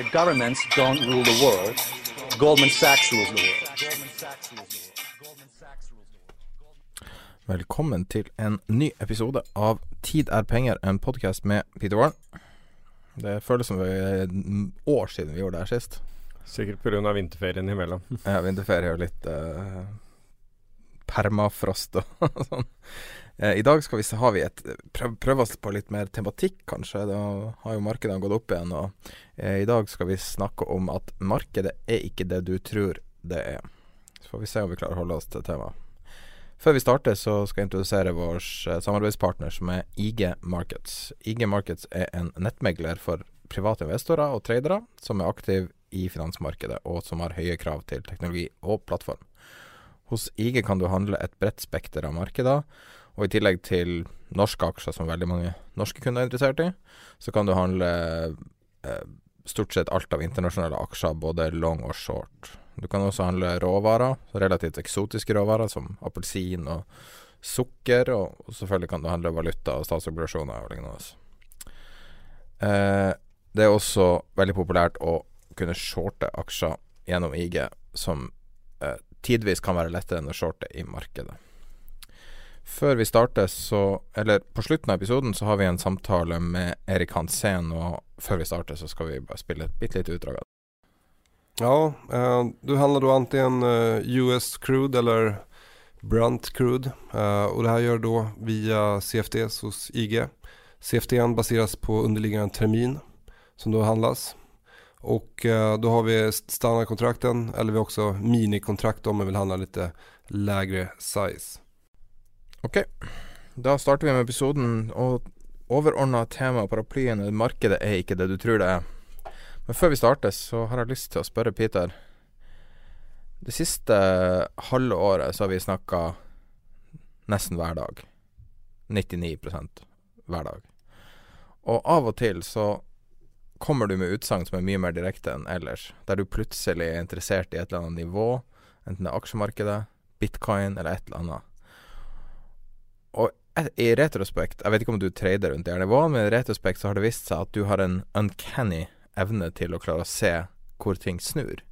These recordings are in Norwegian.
The governments don't rule the world. Goldman Sachs rules the world. Velkommen til en ny episode av Tid er penger, en podkast med Peter Warren. Det føles som et år siden vi gjorde det her sist. Sikkert pga. vinterferien imellom. Ja, vinterferie og litt uh, permafrost og sånn. Eh, I dag skal vi, har vi et prøv, prøve oss på litt mer tematikk, kanskje. Da har jo markedene gått opp igjen. Og eh, i dag skal vi snakke om at markedet er ikke det du tror det er. Så får vi se om vi klarer å holde oss til temaet. Før vi starter, så skal jeg introdusere vår eh, samarbeidspartner, som er IG Markets. IG Markets er en nettmegler for private investorer og tradere som er aktive i finansmarkedet, og som har høye krav til teknologi og plattform. Hos IG kan du handle et bredt spekter av markeder, og i tillegg til norske aksjer, som veldig mange norske kunder er interessert i, så kan du handle eh, stort sett alt av internasjonale aksjer, både long og short. Du kan også handle råvarer, relativt eksotiske råvarer som appelsin og sukker, og, selvfølgelig kan du handle valuta og statsobligasjoner og lignende. Eh, det er også veldig populært å kunne shorte aksjer gjennom IG, som eh, tidvis kan være lettere enn å shorte i markedet. Før vi starter, så Eller på slutten av episoden så har vi en samtale med Erik Hansen, og før vi starter så skal vi bare spille et bitte lite utdrag av det. Ja, eh, du handler da antingen eh, US crude eller Brunt crude eh, og det her gjør du da via CFDs hos IG. CFDn baseras på underliggende termin som da handlas. Och eh, då har vi standardkontrakten eller vi har också minikontrakt om vi vill handla lite lägre size. Ok, da starter vi med episoden, og overordna tema paraplyen er markedet er ikke det du tror det er. Men før vi starter, så har jeg lyst til å spørre Peter. Det siste halve året så har vi snakka nesten hver dag. 99% hver dag. Og av og til så kommer du med utsagn som er mye mer direkte enn ellers. Der du plutselig er interessert i et eller annet nivå, enten det er aksjemarkedet, bitcoin eller et eller annet. Og i retrospekt, jeg vet ikke om du trader rundt det her nivåene, men i retrospekt så har det vist seg at du har en uncanny evne til å klare å se hvor ting snur.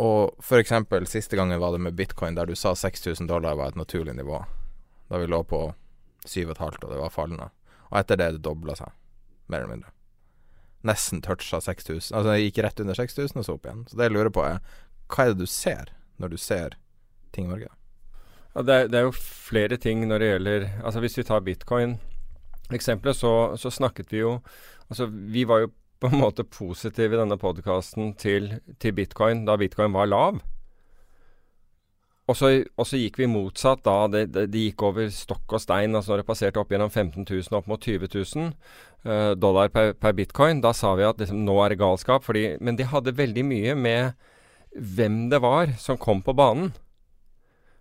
Og for eksempel siste gangen var det med bitcoin, der du sa 6000 dollar var et naturlig nivå. Da vi lå på 7,5 og det var fallende. Og etter det det dobla seg, mer eller mindre. Nesten toucha 6000. Altså det gikk rett under 6000 og så opp igjen. Så det jeg lurer på er, hva er det du ser når du ser ting i markedet? Ja, det, er, det er jo flere ting når det gjelder Altså Hvis vi tar bitcoin-eksempelet, så, så snakket vi jo Altså Vi var jo på en måte positive i denne podkasten til, til, bitcoin da bitcoin var lav. Og så, og så gikk vi motsatt da det, det, det, gikk over stokk og stein. altså Når det passerte opp gjennom 15 000 opp mot 20 000 uh, dollar per, per, bitcoin, da sa vi at liksom, nå er det galskap. Fordi, men det hadde veldig mye med hvem det var som kom på banen.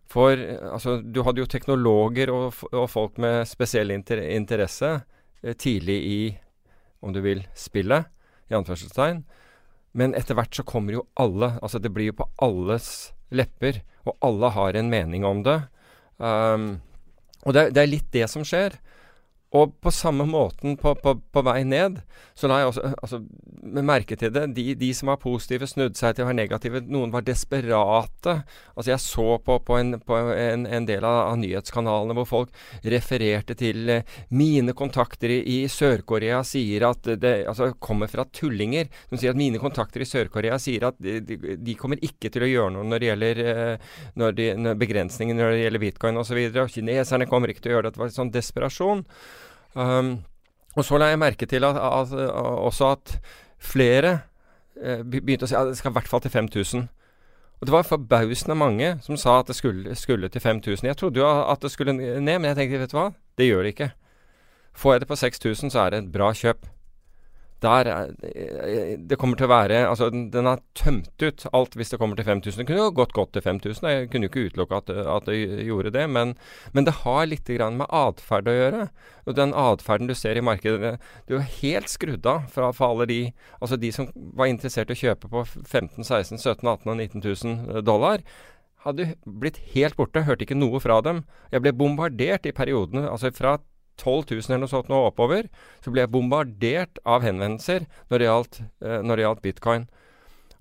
For altså, du hadde jo teknologer og, og folk med spesiell inter interesse eh, tidlig i, om du vil, spillet, i anførselstegn. Men etter hvert så kommer jo alle. Altså det blir jo på alles lepper, og alle har en mening om det. Um, og det, det, er litt det som skjer. Og på samme måten på, på, på, vei ned, så la jeg også altså, merke til det. De, de, som var positive, snudde seg til å være negative. Noen var desperate. Altså Jeg så på, på, en, en, en, del av, av, nyhetskanalene hvor folk refererte til eh, mine kontakter i, i Sør-Korea sier at det altså, kommer fra tullinger. som sier at mine kontakter i Sør-Korea sier at de, de, kommer ikke til å gjøre noe når det gjelder eh, når de, når begrensninger når det gjelder bitcoin osv. Kineserne kommer ikke til å gjøre det. Det var sånn desperasjon. Um, og så la jeg merke til at, at, også at flere eh, begynte å si at det skal i hvert fall til 5000. Og det var forbausende mange som sa at det skulle, skulle, til 5000. Jeg trodde jo at det skulle ned, men jeg tenkte vet du hva, det gjør det ikke. Får jeg det på 6000, så er det et bra kjøp der eh, Det kommer til å være Altså, den, har tømt ut alt hvis det kommer til 5000. Det kunne jo gått godt til 5000. Jeg kunne jo ikke utelukke at, at, det gjorde det. Men, men det har litt med atferd å gjøre. Og den atferden du ser i markedet Du er helt skrudd av fra for alle de Altså de som var interessert i å kjøpe på 15 16 17 18 og 19 000 dollar hadde blitt helt borte, hørte ikke noe fra dem. Jeg ble bombardert i periodene, altså fra 12 000 eller noe sånt nå oppover, så ble jeg bombardert av henvendelser når det gjaldt, eh, når det gjaldt bitcoin.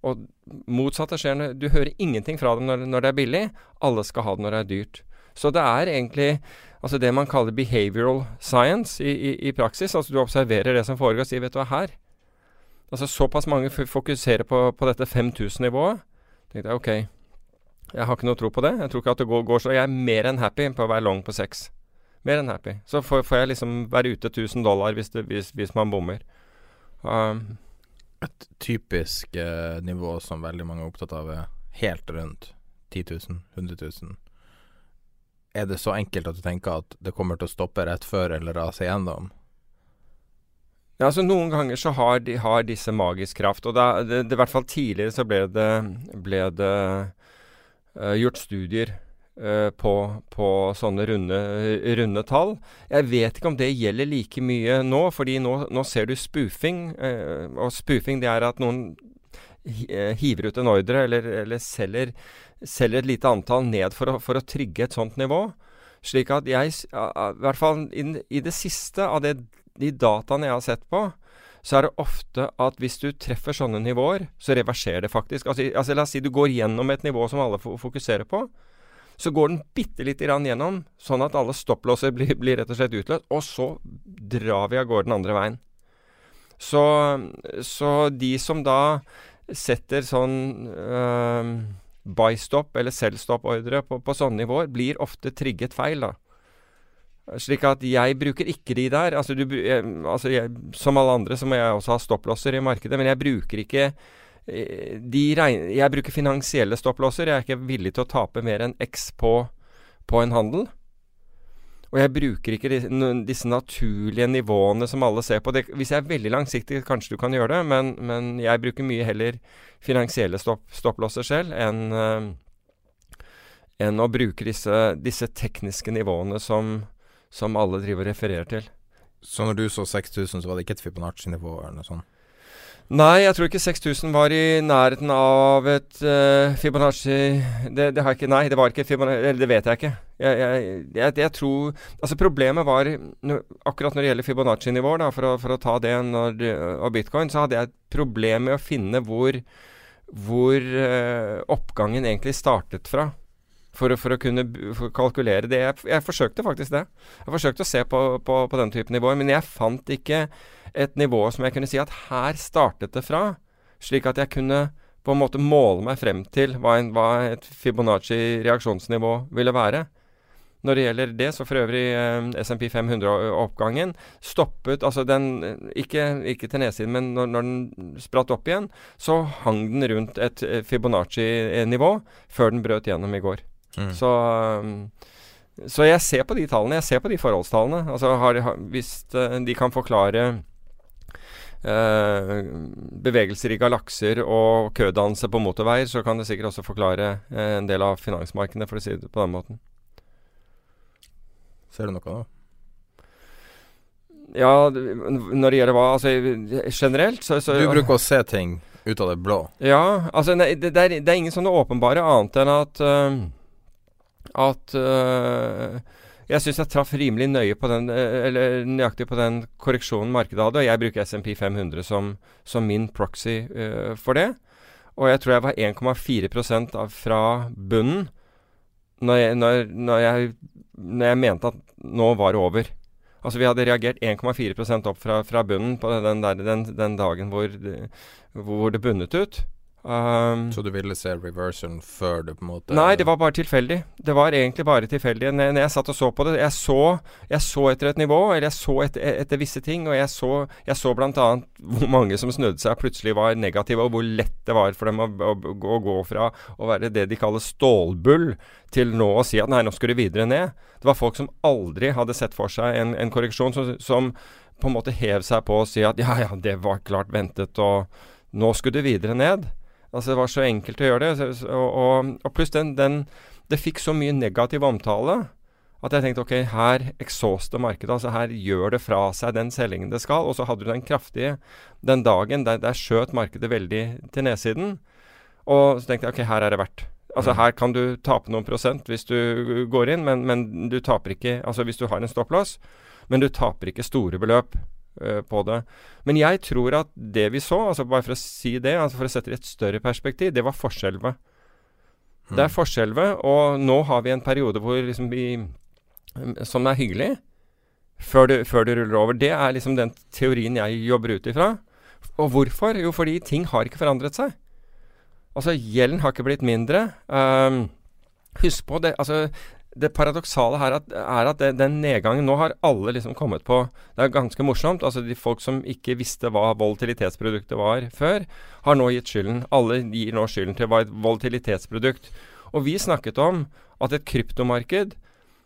Og motsatte skjer. Du hører ingenting fra dem når, når, det er billig. Alle skal ha det når det er dyrt. Så det er egentlig altså det man kaller behavioral science i, i, i praksis. Altså du observerer det som foregår og sier vet du hva, her Altså Såpass mange fokuserer på, på dette 5000-nivået. tenkte jeg ok, jeg har ikke noe tro på det. Jeg tror ikke at det går, går så Jeg er mer enn happy på å være long på 6. Mer enn happy. Så får, får, jeg liksom være ute 1000 dollar hvis, det, hvis, hvis man bommer. Um, Et typisk eh, nivå som veldig mange er opptatt av, er helt rundt 10 000, 100 000. Er det så enkelt at du tenker at det kommer til å stoppe rett før eller rase igjennom? Ja, altså Noen ganger så har, de, har disse magisk kraft. Og da, det, det, i hvert fall tidligere så ble det, ble det uh, gjort studier på, på, sånne runde, runde, tall. Jeg vet ikke om det gjelder like mye nå, fordi nå, nå ser du spoofing. Eh, og spoofing det er at noen uh, hiver ut en ordre eller, eller selger, selger, et lite antall ned for å, for å, trygge et sånt nivå. Slik at jeg, i hvert fall i, i det siste av det, de dataene jeg har sett på, så er det ofte at hvis du treffer sånne nivåer, så reverserer det faktisk. Altså, altså La oss si du går gjennom et nivå som alle fokuserer på så går den bitte lite grann gjennom, sånn at alle stopplåser blir, blir, rett og slett utløst. Og så drar vi av gårde den andre veien. Så, så de som da setter sånn øh, buy-stop eller sell-stop-ordre på, på, sånne nivåer, blir ofte trigget feil, da. Slik at jeg bruker ikke de der. Altså, du, jeg, altså jeg, som alle andre så må jeg også ha stopplåser i markedet, men jeg bruker ikke regner, jeg bruker finansielle stopplåser. Jeg er ikke villig til å tape mer enn X på, på en handel. Og jeg bruker ikke disse naturlige nivåene som alle ser på. Det, hvis jeg er veldig langsiktig, kanskje du kan gjøre det, men, men jeg bruker mye heller finansielle stopp, stopplåser selv enn, uh, å bruke disse, disse tekniske nivåene som, som alle driver og refererer til. Så når du så 6000, så var det ikke et Fibonacci-nivå eller noe sånt? Nei, jeg tror ikke 6000 var i nærheten av et uh, Fibonacci det, det, har jeg ikke Nei, det var ikke Fibonacci Eller det vet jeg ikke. Jeg, jeg, jeg, jeg tror Altså, problemet var Akkurat når det gjelder Fibonacci-nivåer, for å, for å, ta det når, og bitcoin, så hadde jeg et problem med å finne hvor, hvor uh, oppgangen egentlig startet fra. For, for, å kunne for kalkulere det. Jeg, forsøkte faktisk det. Jeg forsøkte å se på, på, på den type nivåer, men jeg fant ikke et nivå som jeg kunne si at her startet det fra. Slik at jeg kunne på en måte måle meg frem til hva, en, hva et Fibonacci-reaksjonsnivå ville være. Når det gjelder det, så for øvrig eh, SMP 500-oppgangen stoppet Altså den Ikke, ikke til nedsiden, men når, når, den spratt opp igjen, så hang den rundt et Fibonacci-nivå før den brøt gjennom i går. Mm. Så, um, så jeg ser på de tallene. Jeg ser på de forholdstallene. Altså har, hvis uh, de kan forklare bevegelser i galakser og kødannelse på motorveier, så kan det sikkert også forklare uh, en del av finansmarkedene, for å si det på den måten. Ser du noe da? Ja, når det gjelder hva Altså generelt, så, så Du bruker å se ting ut av det blå? Ja, altså nei, det, det, er, det, er, ingen sånne åpenbare annet enn at uh, at uh, jeg syns jeg traff rimelig nøye på den, eh, eller nøyaktig på den korreksjonen markedet hadde. Og jeg bruker SMP 500 som, som min proxy uh, for det. Og jeg tror jeg var 1,4% fra bunnen når jeg, når, når, jeg, når jeg, mente at nå var det over. Altså Vi hadde reagert 1,4% opp fra, fra, bunnen på den, der, den, den dagen hvor det, hvor det bunnet ut. Um, så du ville se reversen før du på en måte Nei, det var bare tilfeldig. Det var egentlig bare tilfeldig. Når, når jeg satt og så på det Jeg så, jeg så etter et nivå, eller jeg så etter, etter visse ting. Og jeg så, jeg så bl.a. hvor mange som snudde seg plutselig var negative, og hvor lett det var for dem å, å, å, gå fra å være det de kaller stålbull, til nå å si at nei, nå skal du videre ned. Det var folk som aldri hadde sett for seg en, en korreksjon, som, som på en måte hev seg på og si at ja, ja, det var klart ventet, og nå skulle du videre ned. Altså Det var så enkelt å gjøre det. Og, og, og pluss den, den, Det fikk så mye negativ omtale at jeg tenkte ok, her exhauster markedet. altså Her gjør det fra seg den selgingen det skal. Og så hadde du den kraftige den dagen. Der, der skjøt markedet veldig til nedsiden. Og så tenkte jeg ok, her er det verdt. Altså mm. Her kan du tape noen prosent hvis du går inn, men, men du taper ikke Altså hvis du har en stopplås, men du taper ikke store beløp. Eh, på det. Men jeg tror at det vi så, altså bare for å si det, altså for å sette det i et større perspektiv, det var forskjelvet. Mm. Det er forskjelvet, og nå har vi en periode hvor liksom vi Som er hyggelig, før det, før det ruller over. Det er liksom den teorien jeg jobber ut ifra. Og hvorfor? Jo, fordi ting har ikke forandret seg. Altså, gjelden har ikke blitt mindre. Um, husk på det, altså det paradoksale her at, er at det, den nedgangen Nå har alle liksom kommet på Det er ganske morsomt. altså de Folk som ikke visste hva volatilitetsproduktet var før, har nå gitt skylden. Alle gir nå skylden til hva et volatilitetsprodukt. Og vi snakket om at et kryptomarked,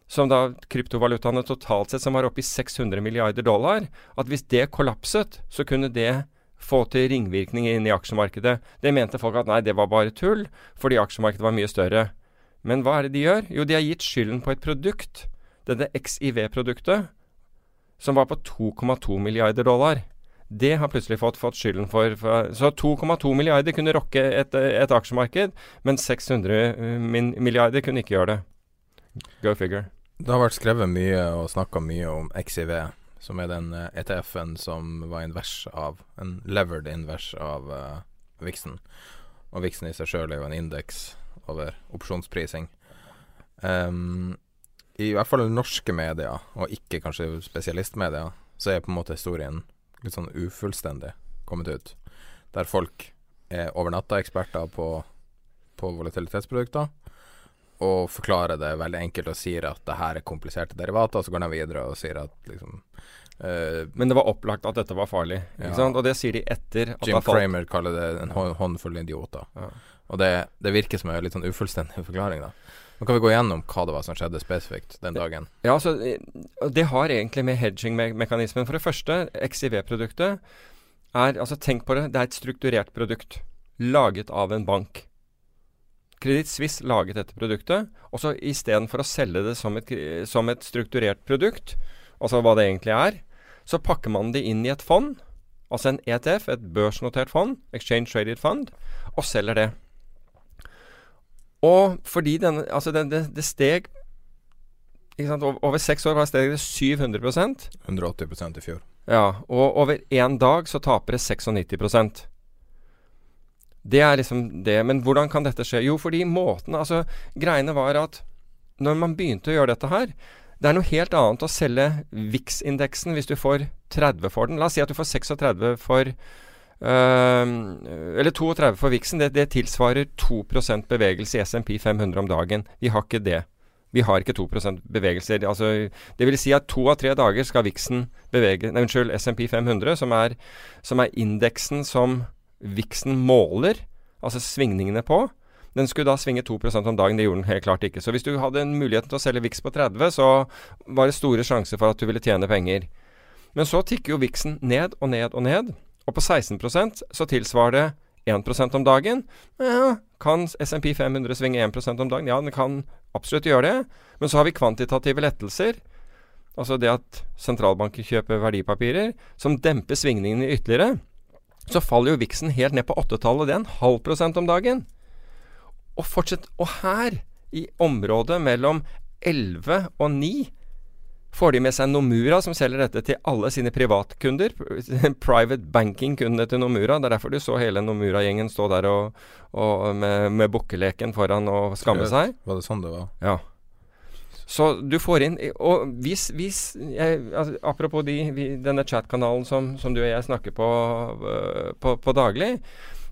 som da kryptovalutaene totalt sett som var oppe i 600 milliarder dollar, at hvis det kollapset, så kunne det få til ringvirkninger inn i aksjemarkedet. Det mente folk at nei, det var bare tull, fordi aksjemarkedet var mye større. Men hva er det de gjør? Jo, de har gitt skylden på et produkt, dette XIV-produktet, som var på 2,2 milliarder dollar. Det har plutselig fått, fått skylden for, for Så 2,2 milliarder kunne rokke et, et, aksjemarked, men 600 eh, milliarder kunne ikke gjøre det. Go figure. Det har vært skrevet mye og snakka mye om XIV, som er den ETF-en eh, e som var invers av En levered invers av uh, Vixen. Og Vixen i seg sjøl er jo en indeks over opsjonsprising. Um, I hvert fall norske medier, og ikke kanskje spesialistmedier, så er på en måte historien litt sånn ufullstendig kommet ut. Der folk er over natta-eksperter på, på volatilitetsprodukter og forklarer det veldig enkelt og sier at det her er kompliserte derivater, så går de videre og sier at liksom uh, Men det var opplagt at dette var farlig, ja. Og det sier de etter at. Jim Framer kaller det en håndfull idioter. Ja. Og det, det, virker som en litt sånn ufullstendig forklaring, da. Nå kan vi gå gjennom hva det var som skjedde spesifikt den dagen. Ja, altså, Det har egentlig med hedging-mekanismen For det første, XIV-produktet er Altså, tenk på det. Det er et strukturert produkt. Laget av en bank. Kreditt Suisse laget dette produktet. Og så istedenfor å selge det som et, som et strukturert produkt, altså hva det egentlig er, så pakker man det inn i et fond. Altså en ETF, et børsnotert fond, Exchange Traded Fund, og selger det. Og fordi denne Altså, det, det, det steg Over seks år var steget 700% 180% i fjor. Ja. Og over én dag så taper det 96% Det er liksom det. Men hvordan kan dette skje? Jo, fordi måten Altså, greiene var at når man begynte å gjøre dette her Det er noe helt annet å selge VIX-indeksen hvis du får 30 for den. La oss si at du får 36 for eller 32 for Vixen, det, det tilsvarer 2% bevegelse i SMP 500 om dagen. Vi har ikke det. Vi har ikke 2% bevegelse. Altså, det vil si at to av tre dager skal Vixen bevege Nei, unnskyld, SMP 500, som er, som er indeksen som Vixen måler, altså svingningene på. Den skulle da svinge 2% om dagen. Det gjorde den helt klart ikke. Så hvis du hadde en mulighet til å selge Vix på 30, så var det store sjanser for at du ville tjene penger. Men så tikker jo Vixen ned og ned og ned. Og på 16% så tilsvarer det 1 om dagen. Ja, kan SMP 500 svinge 1% om dagen? Ja, den kan absolutt gjøre det. Men så har vi kvantitative lettelser. Altså det at sentralbanker kjøper verdipapirer, som demper svingningene ytterligere. Så faller jo viksen helt ned på åttetallet. Det er en halv prosent om dagen. Og fortsett Og her, i området mellom 11 og 9 får de med seg Nomura, som selger dette til alle sine privatkunder. Private banking-kundene til Nomura. Det er derfor du så hele Nomura-gjengen stå der og, og med, med bukkeleken foran og skamme seg. Var det sånn det var? Ja. Så du får inn Og hvis, hvis jeg, altså, Apropos de, vi, denne chat-kanalen som, som, du og jeg snakker på, uh, på, på daglig,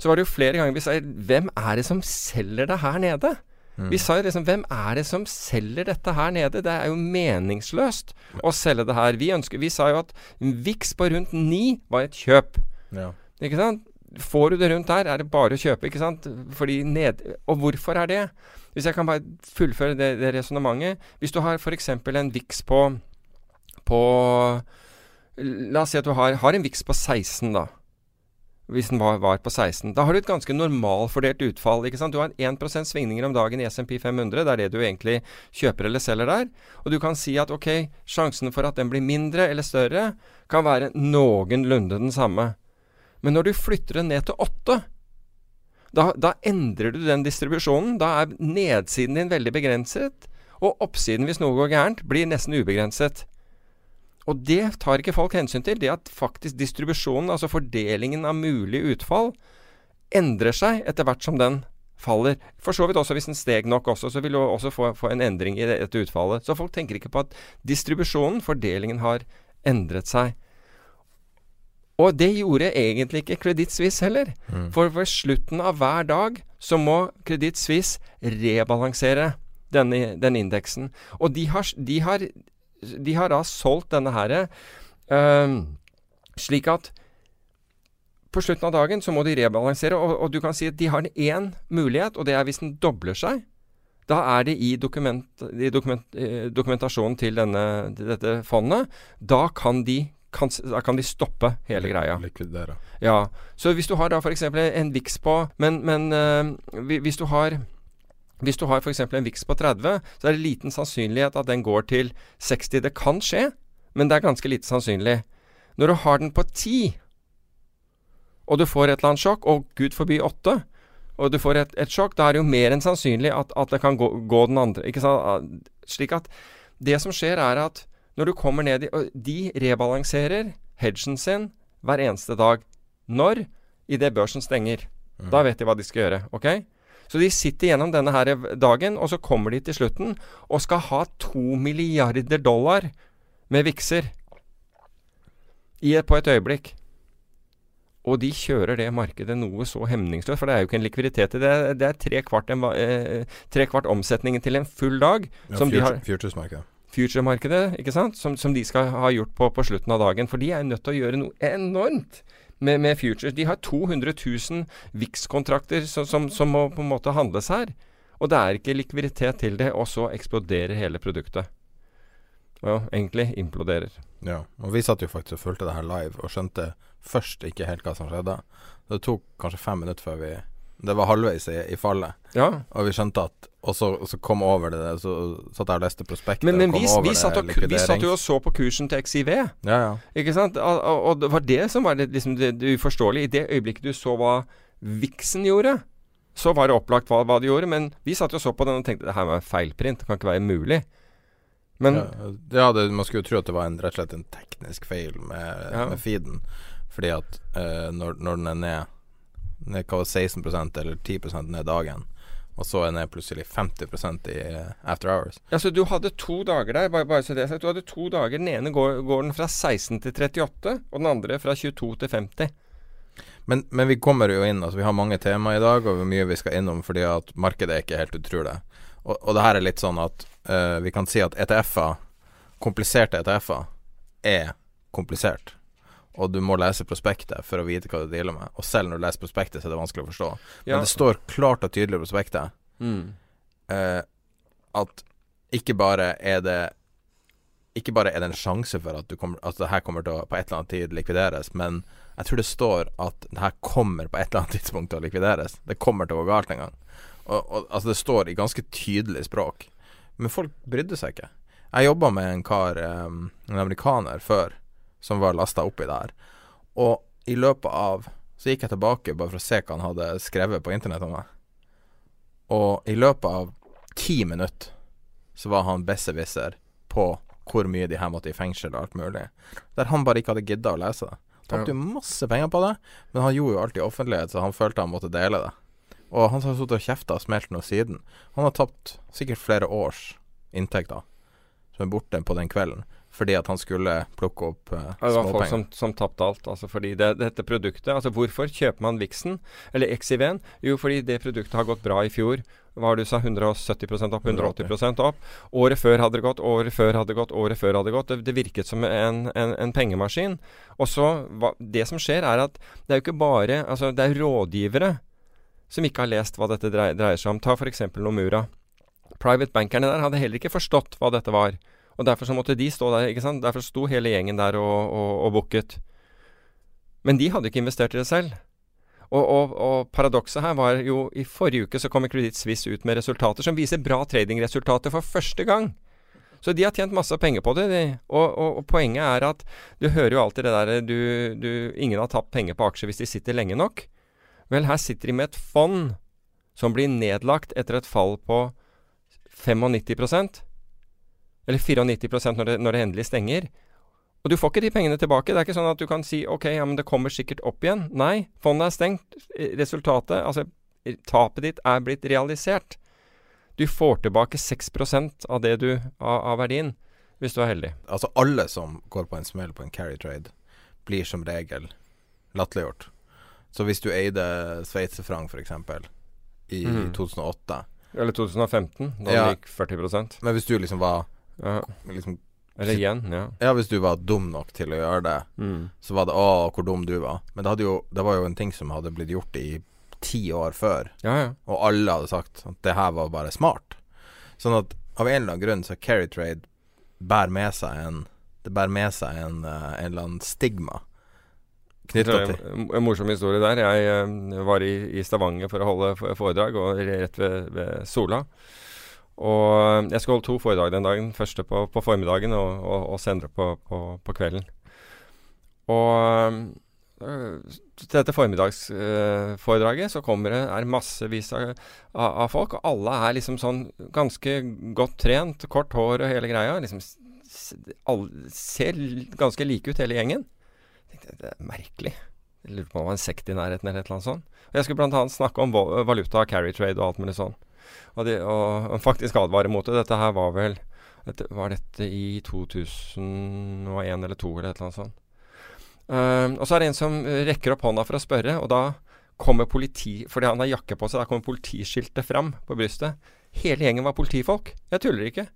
så var det jo flere ganger vi sa Hvem er det som selger det her nede? Mm. Vi sa jo liksom Hvem er det som selger dette her nede? Det er jo meningsløst å selge det her. Vi, ønsker, vi sa jo at VIX på rundt 9 var et kjøp. Ja. Ikke sant? Får du det rundt der, er det bare å kjøpe, ikke sant? Fordi ned, og hvorfor er det? Hvis jeg kan bare fullføre det, det resonnementet. Hvis du har f.eks. en VIX på, på La oss si at du har, har en VIX på 16, da hvis den var, var, på 16. Da har du et ganske normalfordelt utfall. ikke sant? Du har 1% svingninger om dagen i SMP 500. Det er det du egentlig kjøper eller selger der. Og du kan si at ok, sjansen for at den blir mindre eller større, kan være noenlunde den samme. Men når du flytter den ned til 8, da, da endrer du den distribusjonen. Da er nedsiden din veldig begrenset. Og oppsiden, hvis noe går gærent, blir nesten ubegrenset. Og det tar ikke folk hensyn til. Det at faktisk distribusjonen, altså fordelingen av mulig utfall, endrer seg etter hvert som den faller. For så vidt også hvis den steg nok også, så vil du også få, få en endring i dette utfallet. Så folk tenker ikke på at distribusjonen, fordelingen, har endret seg. Og det gjorde egentlig ikke Kreditt Suisse heller. Mm. For ved slutten av hver dag så må Kreditt Suisse rebalansere denne, den indeksen. Og de har, de har de har da solgt denne her uh, slik at på slutten av dagen så må de rebalansere, og, og du kan si at de har én mulighet, og det er hvis den dobler seg. Da er det i, dokument, i dokument, eh, dokumentasjonen til, denne, til, dette fondet. Da kan de, kan, da kan de stoppe hele greia. Likvidere. Ja. Så hvis du har da f.eks. en VIX på Men, men uh, hvis du har hvis du har f.eks. en VIX på 30, så er det liten sannsynlighet at den går til 60. Det kan skje, men det er ganske lite sannsynlig. Når du har den på 10, og du får et eller annet sjokk, og gud forby 8, og du får et, et sjokk, da er det jo mer enn sannsynlig at, at det kan gå, gå, den andre. Ikke sant? Slik at det som skjer, er at når du kommer ned i De rebalanserer hedgen sin hver eneste dag. Når? Idet børsen stenger. Mm. Da vet de hva de skal gjøre. ok? Så de sitter gjennom denne her dagen, og så kommer de til slutten og skal ha to milliarder dollar med vikser på et øyeblikk. Og de kjører det markedet noe så hemningsløst, for det er jo ikke en likviditet i det. Det er tre kvart, en, eh, tre kvart omsetningen til en full dag. Ja, som future, de Futuresmarkedet. Future-markedet, ikke sant? Som, som, de skal ha gjort på, på slutten av dagen. For de er nødt til å gjøre noe enormt med, med Futures. De har 200 000 VIX-kontrakter som, som, som, må på en måte handles her. Og det er ikke likviditet til det, og så eksploderer hele produktet. Ja, egentlig imploderer. Ja, og vi satt jo faktisk og fulgte det her live, og skjønte først ikke helt hva som skjedde. Det tok kanskje fem minutter før vi Det var halvveis i, i fallet, ja. og vi skjønte at og så, så, kom over det, så satt jeg og leste prospektet. Men, men vi, vi, satt og, vi, satt jo og så på kursen til XIV. Ja, ja. Ikke sant? Og, og, det var det som var det, liksom det, det uforståelige. I det øyeblikket du så hva Vixen gjorde, så var det opplagt hva, hva de gjorde. Men vi satt jo og så på den og tenkte det her var feilprint. Det kan ikke være mulig. Men Ja, det, man skulle jo tro at det var en, rett og slett en teknisk feil med, med feeden. Fordi at uh, når, når, den er ned, ned 16% eller 10 ned dagen og så er den plutselig 50 i eh, after hours. Ja, Så du hadde to dager der, bare, bare så det Du hadde to dager. Den ene går, går, den fra 16 til 38, og den andre fra 22 til 50. Men, men, vi kommer jo inn, altså vi har mange temaer i dag, og hvor mye vi skal innom fordi at markedet er ikke helt utrolig. Og, og det her er litt sånn at uh, vi kan si at ETF-er, kompliserte ETF-er, er komplisert og du må lese prospektet for å vite hva du dealer med. Og selv når du leser prospektet, så er det vanskelig å forstå. Ja. Men det står klart og tydelig i prospektet mm. eh, at ikke bare er det Ikke bare er det en sjanse for at, du kommer, at det her kommer til å på et eller annet tid likvideres, men jeg tror det står at det her kommer på et eller annet tidspunkt til å likvideres. Det kommer til å gå galt en gang. Og, og, altså Det står i ganske tydelig språk. Men folk brydde seg ikke. Jeg jobba med en kar, um, en amerikaner, før som var lasta oppi der. Og i løpet av Så gikk jeg tilbake bare for å se hva han hadde skrevet på internett om meg. Og i løpet av ti minutter så var han besserwisser på hvor mye de her måtte i fengsel og alt mulig. Der han bare ikke hadde gidda å lese det. Tapte jo masse penger på det, men han gjorde jo alt i offentlighet, så han følte han måtte dele det. Og han har sittet og kjefta og smelt noe siden. Han har tapt sikkert flere års inntekter som er borte på den kvelden fordi at han skulle plukke opp uh, Det var folk som, som tapte alt. Altså fordi det, dette produktet Altså hvorfor kjøper man Vixen, eller XIV-en? Jo, fordi det produktet har gått bra i fjor. Hva var det du sa? 170% opp? 180% opp? Året før hadde det gått, året før hadde det gått, året før hadde det gått. Det, det virket som en, en, en pengemaskin. Og så hva, Det som skjer, er at det er jo ikke bare Altså, det er rådgivere som ikke har lest hva dette dreier, dreier seg om. Ta f.eks. Nomura. Private bankerne der hadde heller ikke forstått hva dette var. Og derfor så måtte de stå der, ikke sant. Derfor sto hele gjengen der og, og, og booket. Men de hadde ikke investert i det selv. Og, og, og paradokset her var jo I forrige uke så kom Credit Suisse ut med resultater som viser bra tradingresultater for første gang. Så de har tjent masse penger på det. De. Og, og, poenget er at du hører jo alltid det derre du, du, Ingen har tapt penger på aksjer hvis de sitter lenge nok. Vel, her sitter de med et fond som blir nedlagt etter et fall på 95 Eller 94% når det, når det endelig stenger. Og du får ikke de pengene tilbake. Det er ikke sånn at du kan si ok, ja, men det kommer sikkert opp igjen. Nei, fondet er stengt. Resultatet, altså tapet ditt, er blitt realisert. Du får tilbake 6% av det du av, av verdien, hvis du er heldig. Altså alle som går på en smell på en carry trade, blir som regel latterliggjort. Så hvis du eide sveitserfranc f.eks. i mm. 2008 Eller 2015, da Ja. gikk 40% Men hvis du liksom var ja. liksom, Eller igjen, ja. Ja, hvis du var dum nok til å gjøre det, Mm. så var det 'Å, hvor dum du var'. Men det, hadde jo, det var jo en ting som hadde blitt gjort i ti år før. Ja, ja. Og alle hadde sagt at det her var bare smart. Sånn at av en eller annen grunn så carry trade bærer med seg en Det bærer med seg en, eh, en eller annen stigma til en, en morsom historie der. Jeg jeg var i, i Stavanger for å holde foredrag, og rett ved, ved Sola. Og jeg skal holde to foredrag den dagen. Første på, på formiddagen og, og, og senere på, på, på kvelden. Og øh, til dette formiddagsforedraget så kommer det er massevis av, av, folk, og alle er liksom sånn ganske godt trent, kort hår og hele greia. Liksom alle ser ganske like ut, hele gjengen. Jeg tenkte, det er merkelig. Jeg lurer på om det var en sekt i nærheten eller et eller annet sånt. Og jeg skulle bl.a. snakke om val- valuta, carry trade og alt mulig sånn. Og, de, og, og faktisk advare mot det. Dette her var vel dette, Var dette i 2001 eller 2002 eller et eller annet sånt. Ehm, og så er det en som rekker opp hånda for å spørre, og da kommer politi Fordi han har jakke på seg, da kommer politiskiltet fram på brystet. Hele gjengen var politifolk. Jeg tuller ikke.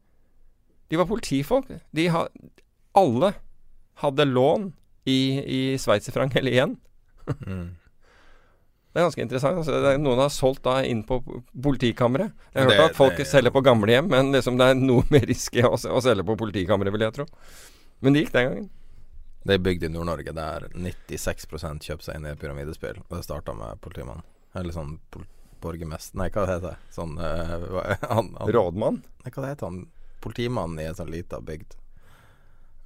De var politifolk. De ha, alle hadde lån i, i sveitserfranc eller igjen. mm. Det er ganske interessant. Altså, er noen har solgt da inn på politikammeret. Jeg har Det- hørt at folk det- selger på gamlehjem, men liksom det er noe mer risky å, å selge på politikammeret, vil jeg tro. Men det gikk den gangen. Det er bygd i Nord-Norge der 96 kjøper seg inn i pyramidespill. Og det starta med politimannen. Eller sånn borgermester Nei, hva heter det? Sånn uh, han, han, Rådmann? Nei, hva heter han? Politimannen i en sånn lita bygd.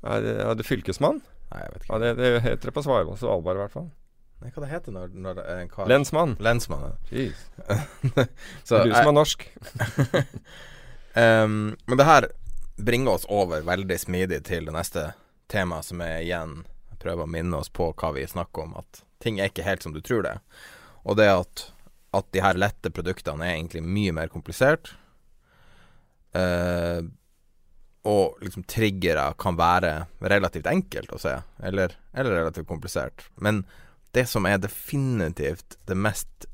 Er det, er det fylkesmann? Nei, jeg vet Ja, ikke. det, det heter det på Svalbard, Svalbard i hvert fall. Nei, hva det heter når, når en kar Lensmann. Lensmann. ja. Så, du som er norsk. um, men det her bringer oss over veldig smidig til det neste temaet, som er igjen prøver å minne oss på hva vi snakker om, at ting er ikke helt som du tror det. Og det at, at de her lette produktene er egentlig mye mer komplisert. Uh, og liksom triggere kan være relativt enkelt å se, eller, eller relativt komplisert. Men det som er definitivt det mest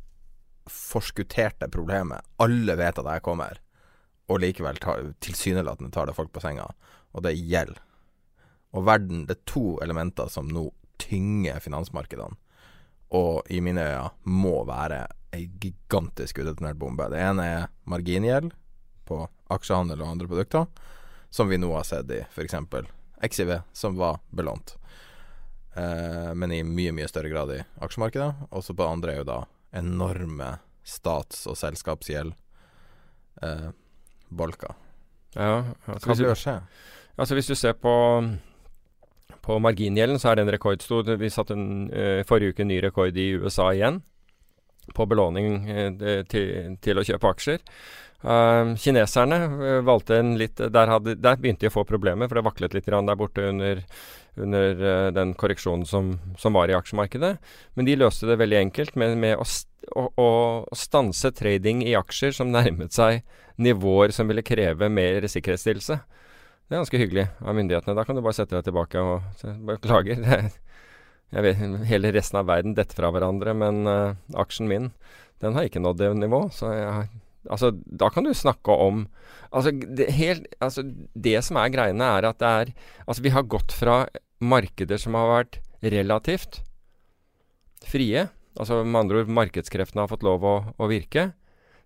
forskutterte problemet Alle vet at jeg kommer, og likevel tar, tilsynelatende tar det folk på senga, og det er gjeld. Og verden Det er to elementer som nå tynger finansmarkedene, og i mine øyne må være ei gigantisk udetonert bombe. Det ene er margingjeld på aksjehandel og andre produkter, som vi nå har sett i f.eks. XIV, som var belånt. Eh, men i mye, mye større grad i aksjemarkedet. Også på det andre er jo da enorme stats- og selskapsgjeld. Eh, bolka. Ja, altså, Hva bør skje? altså hvis du ser på på margingjelden, så er den rekordstor. Vi satte en, eh, forrige uke en ny rekord i USA igjen. På belåning eh, til, til, å kjøpe aksjer. Uh, kineserne uh, valgte en litt der, hadde, der, begynte de å få problemer, for det vaklet litt der borte under, under uh, den korreksjonen som, som, var i aksjemarkedet. Men de løste det veldig enkelt med, med å, å, å, stanse trading i aksjer som nærmet seg nivåer som ville kreve mer sikkerhetsstillelse. Det er ganske hyggelig av myndighetene. Da kan du bare sette deg tilbake og beklager. jeg vet, hele resten av verden detter fra hverandre, men aksjen min den har ikke nådd det nivå. Så jeg Altså, da kan du snakke om altså det, helt, altså det, som er greiene, er at det er Altså, vi har gått fra markeder som har vært relativt frie, altså med andre ord markedskreftene har fått lov å, å virke,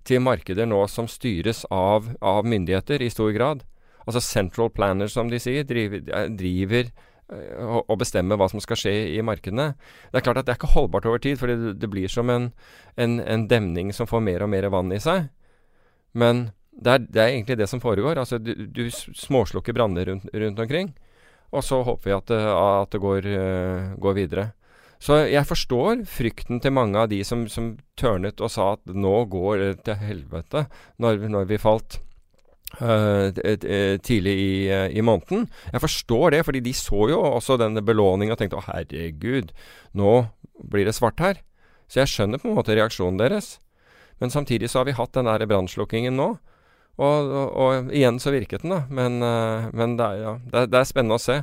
til markeder nå som styres av, av, myndigheter i stor grad. Altså central planners, som de sier, driver, driver eh, bestemme hva som skal skje i markedene. Det er klart at det er ikke holdbart over tid, for det, det blir som en, en, en demning som får mer og mer vann i seg. Men det er, det er, egentlig det som foregår. Altså, du, du småslukker branner rundt, rundt, omkring, og så håper vi at, at det går, uh, går, videre. Så jeg forstår frykten til mange av de som, som tørnet og sa at nå går det til helvete, når, når vi falt uh, tidlig i, uh, i, måneden. Jeg forstår det, fordi de så jo også denne belåninga og tenkte å herregud, nå blir det svart her. Så jeg skjønner på en måte reaksjonen deres. Men samtidig så har vi hatt den der brannslukkingen nå. Og, og, og, igjen så virket den, da. Men, uh, men det, er, ja, det, det, er, spennende å se.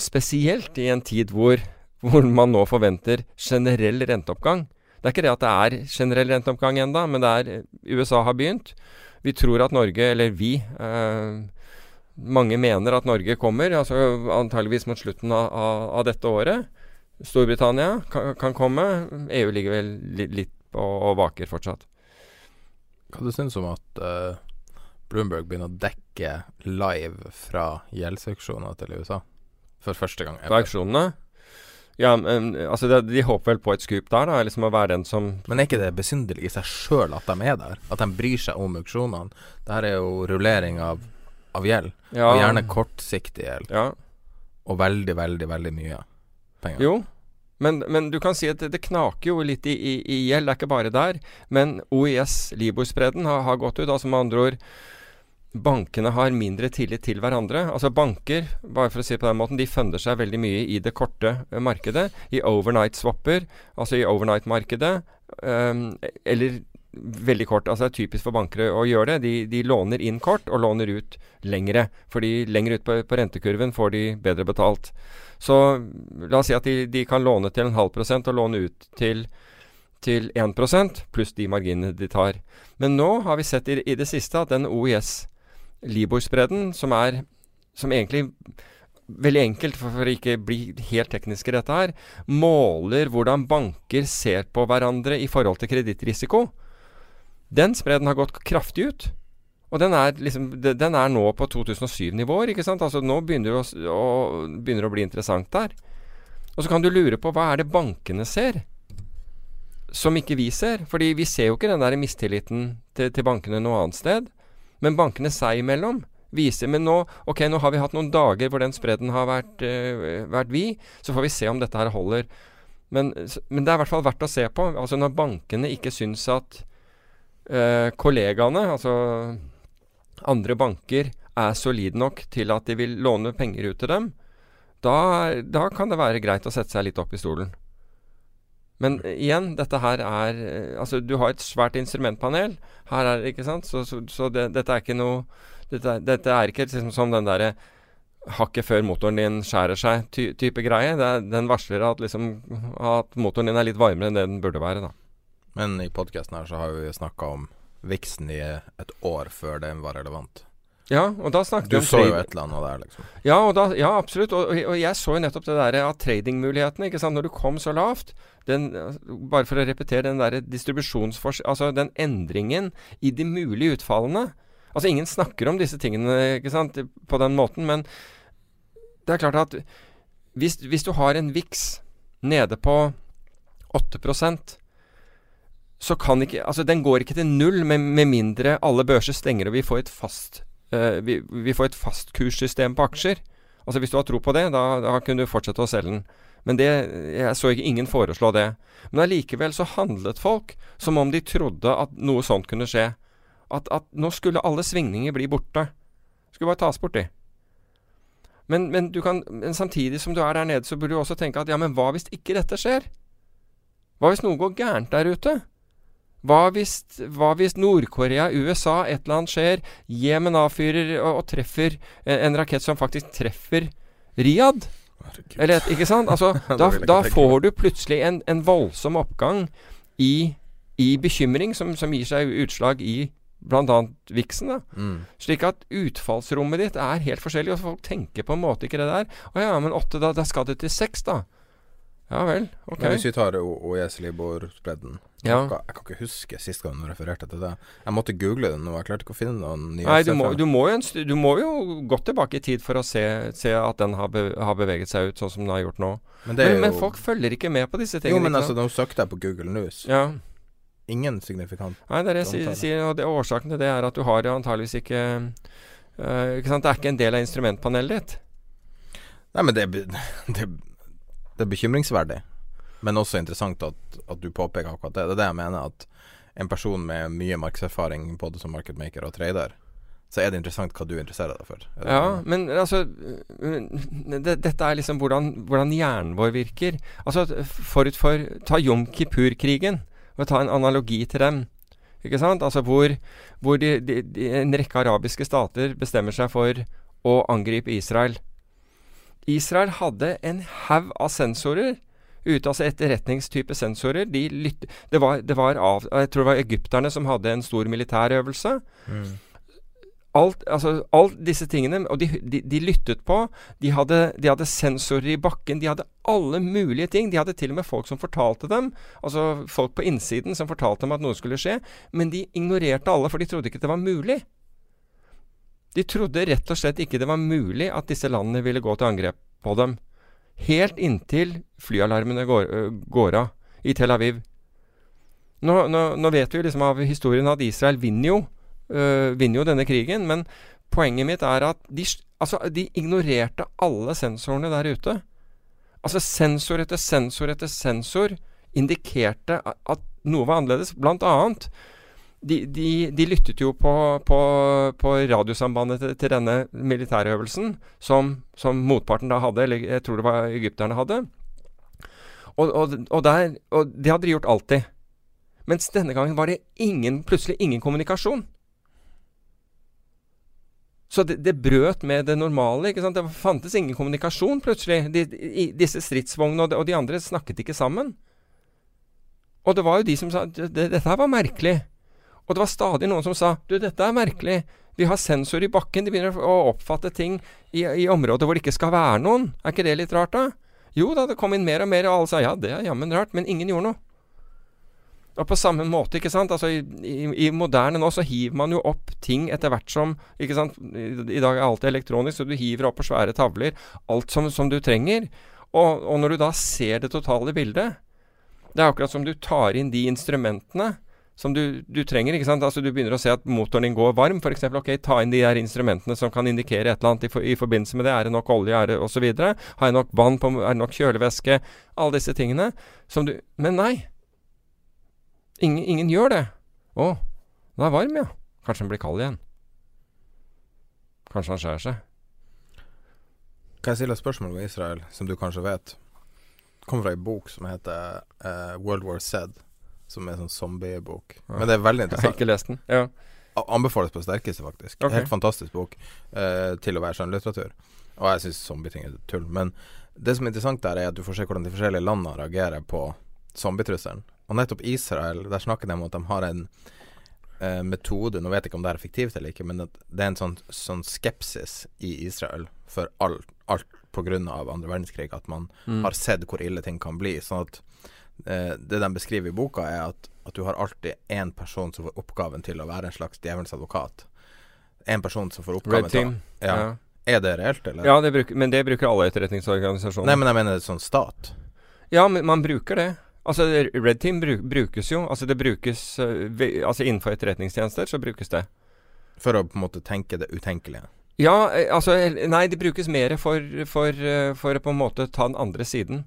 Spesielt i en tid hvor, hvor man nå forventer generell renteoppgang. Det er ikke det at det er generell renteoppgang enda, men det er USA har begynt. Vi tror at Norge, eller vi eh, Mange mener at Norge kommer, altså antageligvis mot slutten av, av, av dette året. Storbritannia kan, kan, komme. EU ligger vel litt, litt og, og vaker fortsatt. Hva du syns om at uh, Bloomberg begynner å dekke live fra gjeldsauksjoner til USA? For første gang. Fra auksjonene? Ja, men, altså de, de, håper vel på et skup der, da. Liksom å være den som Men er ikke det besynderlig i seg sjøl at de er der? At de bryr seg om auksjonene? Dette er jo rullering av, av gjeld. Ja. Og gjerne kortsiktig gjeld. Ja. Og veldig, veldig, veldig mye penger. Jo, men, men, du kan si at det, det knaker jo litt i, i, i, gjeld, det er ikke bare der. Men OIS, Libor-spredden, har, har, gått ut. Altså med andre ord Bankene har mindre tillit til hverandre. Altså Banker bare for å si på den måten, de funder seg veldig mye i det korte uh, markedet. I overnight-swapper, altså i overnight-markedet. Um, eller veldig kort. altså Det er typisk for banker å gjøre det. De, de, låner inn kort og låner ut lengre. Fordi lenger ut på, på rentekurven får de bedre betalt. Så la oss si at de, de kan låne til en halv prosent og låne ut til, til 1% pluss de marginene de tar. Men nå har vi sett i, i det siste at den OIS Libor-spredden, som er som egentlig veldig enkelt, for å ikke bli helt teknisk i dette her, måler hvordan banker ser på hverandre i forhold til kredittrisiko. Den spreden har gått kraftig ut. Og den er, liksom, den er nå på 2007-nivåer. ikke sant? Altså Nå begynner det å, å, begynner å bli interessant der. Og så kan du lure på hva er det bankene ser, som ikke vi ser? Fordi vi ser jo ikke den der mistilliten til, til bankene noe annet sted. Men bankene seg imellom viser Men nå, ok, nå har vi hatt noen dager hvor den spredden har vært, uh, vært vid. Så får vi se om dette her holder. Men, men, det er i hvert fall verdt å se på. Altså Når bankene ikke syns at uh, kollegaene, altså andre banker er solide nok til at de vil låne penger ut til dem, da, da kan det være greit å sette seg litt opp i stolen. Men igjen, dette her er eh, Altså, du har et svært instrumentpanel. Her er ikke sant? Så, så, så det, dette er ikke noe Dette, dette er ikke liksom som den derre hakket før motoren din skjærer seg ty type greie. Er, den varsler at, liksom, at motoren din er litt varmere enn det den burde være, da. Men i podkasten her så har vi snakka om viksen i et år før den var relevant. Ja, og da snakket Du så jo et eller annet der, liksom. Ja, da, ja absolutt. Og, og, jeg så jo nettopp det der av tradingmulighetene. ikke sant? Når du kom så lavt den, Bare for å repetere den der distribusjonsforskjellen Altså den endringen i de mulige utfallene. Altså ingen snakker om disse tingene ikke sant, på den måten, men det er klart at hvis, hvis du har en VIX nede på 8% så kan ikke Altså, den går ikke til null med, med mindre alle børser stenger og vi får et fast vi, vi, får et fastkurssystem på aksjer. Altså Hvis du har tro på det, da, da kunne du fortsette å selge den. Men det, jeg så ikke ingen foreslå det. Men allikevel så handlet folk som om de trodde at noe sånt kunne skje. At, at nå skulle alle svingninger bli borte. Skulle bare tas bort, de. Men, men, kan, men, samtidig som du er der nede, så burde du også tenke at ja, men hva hvis ikke dette skjer? Hva hvis noe går gærent der ute? Hva hvis, hva hvis Nord-Korea, USA, et eller annet skjer, Jemen avfyrer og, og treffer en, en rakett som faktisk treffer Riyadh? Eller, ikke sant? Altså, da, da får du plutselig en, en voldsom oppgang i, i bekymring, som, som, gir seg utslag i bl.a. viksen. da. Mm. Slik at utfallsrommet ditt er helt forskjellig, og folk tenker på en måte ikke det der. Å ja, men åtte, da, da skal det til seks, da. Ja vel, ok. Men hvis vi tar OES Libor-spredden ja. jeg, jeg, kan ikke huske sist gang du refererte til det. Jeg måtte google det nå, jeg klarte ikke å finne noen nye Nei, du må, du, må jo, du må, jo, gå tilbake i tid for å se, se at den har, be, har, beveget seg ut sånn som den har gjort nå. Men, men, men, folk følger ikke med på disse tingene. Jo, men altså, nå søkte jeg på Google News. Ja. Ingen signifikant Nei, det er det jeg sier, og det, årsaken til det er at du har antageligvis ikke øh, Ikke sant, det er ikke en del av instrumentpanelet ditt. Nei, men det, det det er bekymringsverdig, men også interessant at, at, du påpeker akkurat det. Det er det jeg mener, at en person med mye markedserfaring både som marketmaker og trader, så er det interessant hva du interesserer deg for. Ja, men altså det, Dette er liksom hvordan, hvordan, hjernen vår virker. Altså forut for Ta Jom Kippur-krigen, og ta en analogi til dem. Ikke sant? Altså hvor, hvor de, de, de, en rekke arabiske stater bestemmer seg for å angripe Israel. Israel hadde en haug av sensorer ute, altså etterretningstype sensorer. De lytte, det, var, det var av, jeg tror det var egypterne som hadde en stor militærøvelse. Mm. Alt, altså, alt disse tingene, og de, de, de lyttet på. De hadde, de hadde, sensorer i bakken. De hadde alle mulige ting. De hadde til og med folk som fortalte dem, altså folk på innsiden som fortalte dem at noe skulle skje. Men de ignorerte alle, for de trodde ikke det var mulig. De trodde rett og slett ikke det var mulig at disse landene ville gå til angrep på dem. Helt inntil flyalarmene går, går av i Tel Aviv. Nå, nå, nå, vet vi liksom av historien at Israel vinner jo, øh, vinner jo denne krigen, men poenget mitt er at de, altså, de ignorerte alle sensorene der ute. Altså sensor etter sensor etter sensor indikerte at noe var annerledes. Blant annet de, de, de, lyttet jo på, på, på radiosambandet til, til, denne militærøvelsen som, som, motparten da hadde, eller jeg tror det var egypterne hadde. Og, og, og, der, og det hadde de gjort alltid. Mens denne gangen var det ingen, plutselig ingen kommunikasjon. Så det, det, brøt med det normale. ikke sant? Det fantes ingen kommunikasjon plutselig. De, de, disse stridsvognene og, og de, andre snakket ikke sammen. Og det var jo de som sa at dette her var merkelig. Og det var stadig noen som sa du, dette er merkelig. Vi har sensor i bakken. De begynner å oppfatte ting i, i områder hvor det ikke skal være noen. Er ikke det litt rart, da? Jo da, det kom inn mer og mer, og alle sa ja, det er jammen rart. Men ingen gjorde noe. Og på samme måte, ikke sant. Altså i, i, i, moderne nå så hiver man jo opp ting etter hvert som Ikke sant. I, I, dag er alt elektronisk, så du hiver opp på svære tavler alt som, som du trenger. Og, og, når du da ser det totale bildet Det er akkurat som du tar inn de instrumentene som du, du, trenger. ikke sant? Altså Du begynner å se at motoren din går varm. F.eks. ok, ta inn de her instrumentene som kan indikere et eller annet i, for, i forbindelse med det. Er det nok olje, er det osv.? Har jeg nok vann på Er det nok kjølevæske? Alle disse tingene. Som du Men nei. Ingen, ingen gjør det. Å, den er varm, ja. Kanskje den blir kald igjen. Kanskje han skjærer seg. Kan jeg stille et spørsmål om Israel, som du kanskje vet? Det kommer fra ei bok som heter uh, World War Z som er sånn zombiebok. Men det er veldig interessant. Jeg har ikke lest den. Ja. Anbefales på det sterkeste, faktisk. Okay. Helt fantastisk bok eh, til å være skjønnlitteratur. Og jeg syns zombieting er tull. Men det som er interessant der, er at du får se hvordan de forskjellige landene reagerer på zombietrusselen. Og nettopp Israel, der snakker de om at de har en eh, metode Nå vet jeg ikke om det er effektivt eller ikke, men det er en sånn, sånn skepsis i Israel for alt, alt pga. andre verdenskrig. At man mm. har sett hvor ille ting kan bli. Sånn at det de beskriver i boka, er at, at du har alltid én person som får oppgaven til å være en slags djevelens advokat. En person som får oppgaven Red Team. til ja. ja. Er det reelt, eller? Ja, det bruker, men det bruker alle etterretningsorganisasjoner. Nei, men jeg mener sånn stat. Ja, men man bruker det. Altså, Red Team brukes jo. Altså, det brukes uh, Altså, innenfor etterretningstjenester så brukes det. For å på en måte tenke det utenkelige? Ja, eh, altså eh, Nei, det brukes mer for, for, eh, for å på en måte ta den andre siden.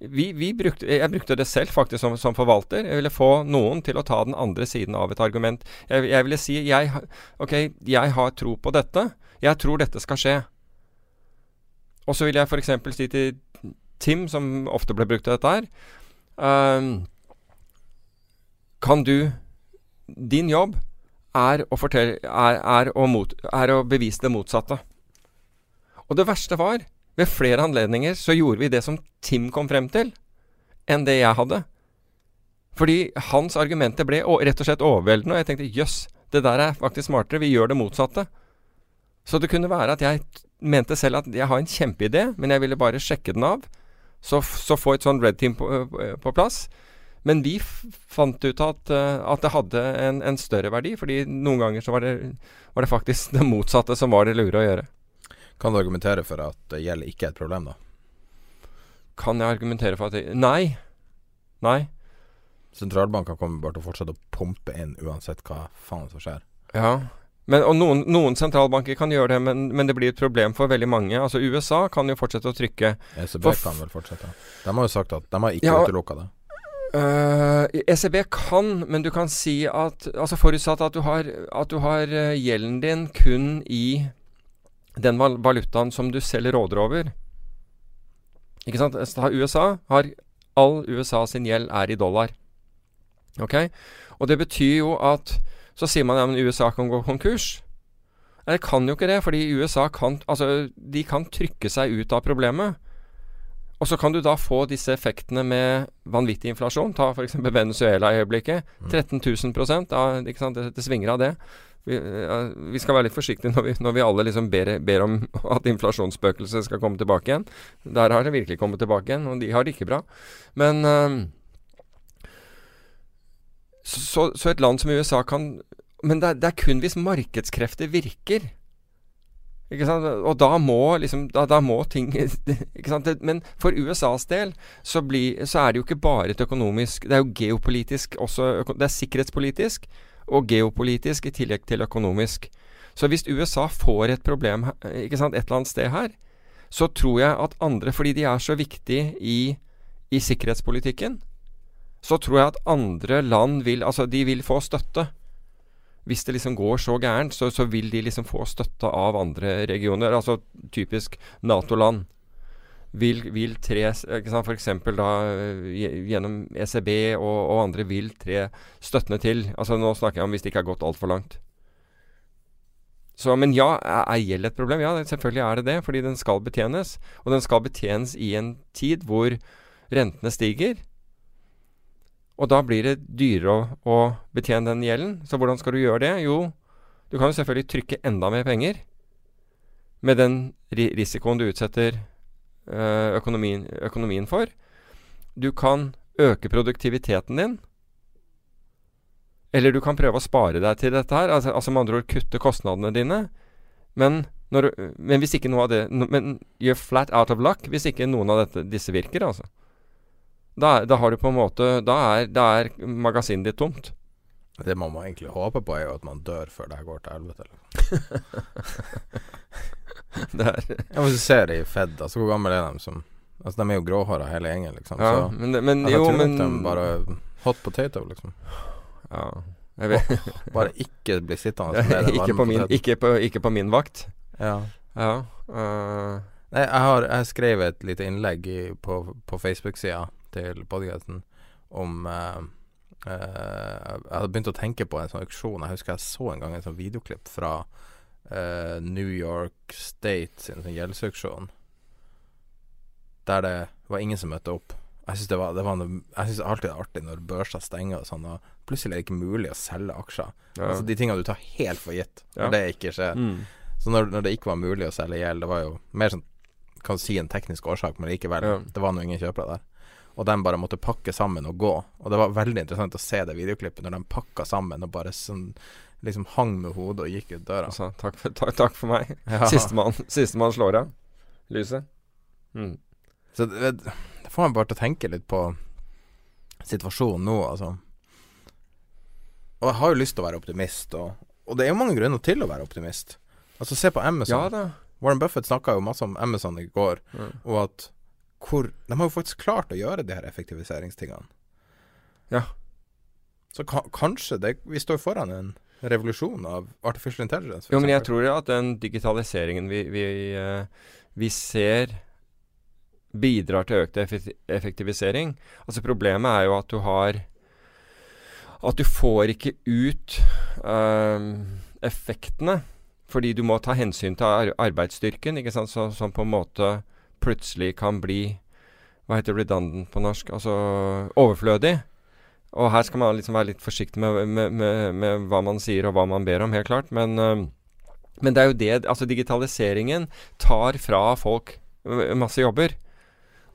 Vi, vi brukte, jeg brukte det selv faktisk som, som forvalter. Jeg ville få noen til å ta den andre siden av et argument. Jeg, jeg ville si jeg, Ok, jeg har tro på dette. Jeg tror dette skal skje. Og så vil jeg f.eks. si til Tim, som ofte ble brukt til dette her um, Kan du Din jobb er å, fortelle, er, er, å mot, er å bevise det motsatte. Og det verste var ved flere anledninger så gjorde vi det som Tim kom frem til, enn det jeg hadde. Fordi hans argumenter ble rett og slett overveldende, og jeg tenkte jøss, det der er faktisk smartere, vi gjør det motsatte. Så det kunne være at jeg mente selv at jeg har en kjempeidé, men jeg ville bare sjekke den av, så, så få et sånn red team på, på, plass. Men vi fant ut at, at det hadde en, en større verdi, fordi noen ganger så var det, var det faktisk det motsatte som var det lure å gjøre. Kan du argumentere for at det gjeld ikke er et problem, da? Kan jeg argumentere for at jeg, Nei. Nei. Sentralbanker kommer bare til å fortsette å pumpe inn uansett hva faen som skjer. Ja. Men, og noen, noen sentralbanker kan gjøre det, men, men det blir et problem for veldig mange. Altså USA kan jo fortsette å trykke. ECB For kan vel fortsette. De har jo sagt at de har ikke Ja. utelukka det. Uh, ECB kan, men du kan si at Altså forutsatt at du har, at du har øh, gjelden din kun i den valutaen som du selv råder over. Ikke sant? USA har All USA sin gjeld er i dollar. Ok? Og det betyr jo at Så sier man ja, men USA kan gå konkurs. Nei, det kan jo ikke det, fordi USA kan Altså, de kan trykke seg ut av problemet. Og så kan du da få disse effektene med vanvittig inflasjon. Ta f.eks. Venezuela i øyeblikket. 13 000 da? Det, det svinger av det. Vi, vi skal være litt forsiktige når vi, når vi alle liksom ber, ber om at inflasjonsspøkelset skal komme tilbake igjen. Der har det virkelig kommet tilbake igjen, og de har det ikke bra. Men øhm, så, så et land som USA kan Men det, det er kun hvis markedskrefter virker. Ikke sant? Og da må liksom Da, da må ting Men for USAs del så, blir, så er det jo ikke bare et økonomisk Det er jo geopolitisk også Det er sikkerhetspolitisk og geopolitisk i tillegg til økonomisk. Så hvis USA får et problem ikke sant, et eller annet sted her, så tror jeg at andre Fordi de er så viktige i, i sikkerhetspolitikken, så tror jeg at andre land vil Altså, de vil få støtte. Hvis det liksom går så gærent, så, så vil de liksom få støtte av andre regioner. Altså typisk Nato-land. Vil, vil tre For da øh, gjennom ECB og, og andre vil tre støttende til. Altså Nå snakker jeg om hvis det ikke har gått altfor langt. Så, men ja, er gjeld et problem? Ja, selvfølgelig er det det. Fordi den skal betjenes. Og den skal betjenes i en tid hvor rentene stiger. Og da blir det dyrere å, å betjene den gjelden. Så hvordan skal du gjøre det? Jo, du kan jo selvfølgelig trykke enda mer penger. Med den risikoen du utsetter økonomien, økonomien for. Du kan øke produktiviteten din. Eller du kan prøve å spare deg til dette her. Altså, altså med andre ord kutte kostnadene dine. Men, når, men hvis ikke noe av det Men you're flat out of luck hvis ikke noen av dette, disse virker, altså. Da, da har du på en måte Da er, da er magasinet ditt tomt. Det man må egentlig håpe på, er jo at man dør før det her går til helvete. Det er, Ja, Hvis du ser i Fed, altså hvor gamle er de som Altså De er jo gråhåra hele gjengen, liksom. ja, så men, det- men altså, jeg jo, tror men de bare hot potato, liksom. ja, jeg vet, Bare ikke bli sittende den ikke, på min, ikke, på, ikke på min vakt. Ja. Ja. uh... Nei, jeg har Jeg skrev et lite innlegg i, på, på Facebook-sida til podkasten om uh, uh, Jeg hadde begynt å tenke på en sånn auksjon. Jeg husker jeg så en gang en sånn videoklipp fra eh, New York State sin sånn gjeldsauksjon. Der det var ingen som møtte opp. Jeg syns det var, det var Jeg synes alltid det er artig når børser stenger og sånn, og plutselig er det ikke mulig å selge aksjer. ja. Altså De tingene du tar helt for gitt, når Ja. det ikke skjer. Mm. Så når, når det ikke var mulig å selge gjeld, det var jo mer sånn Kan si en teknisk årsak, men likevel. Ja. Det var nå ingen kjøpere der. Og de bare måtte pakke sammen og gå. Og det var veldig interessant å se det videoklippet når de pakka sammen og bare sånn liksom hang med hodet og gikk ut døra. Altså, takk, for, takk, takk for meg. Ja. Sistemann siste slår av. Lyset. Mm. Så det, det får meg bare til å tenke litt på situasjonen nå, altså. Og jeg har jo lyst til å være optimist, og, og det er jo mange grunner til å være optimist. Altså, se på Amazon. Ja. Warren Buffett snakka jo masse om Amazon i går, Mm. og at hvor De har jo faktisk klart å gjøre de her effektiviseringstingene. Ja. Så ka kanskje det, vi står foran en revolusjon av artificial intelligence. Jo, men jeg tror at den digitaliseringen vi, vi, eh, vi ser bidrar til økt effektivisering. Altså Problemet er jo at du har At du får ikke ut eh, effektene. Fordi du må ta hensyn til arbeidsstyrken, ikke sant? Så, som på en måte plutselig kan bli Hva heter redundant på norsk? Altså overflødig. Og her skal man liksom være litt forsiktig med, med, med, med hva man sier og hva man ber om, helt klart. Men, eh, men det er jo det Altså, digitaliseringen tar fra folk eh, masse jobber.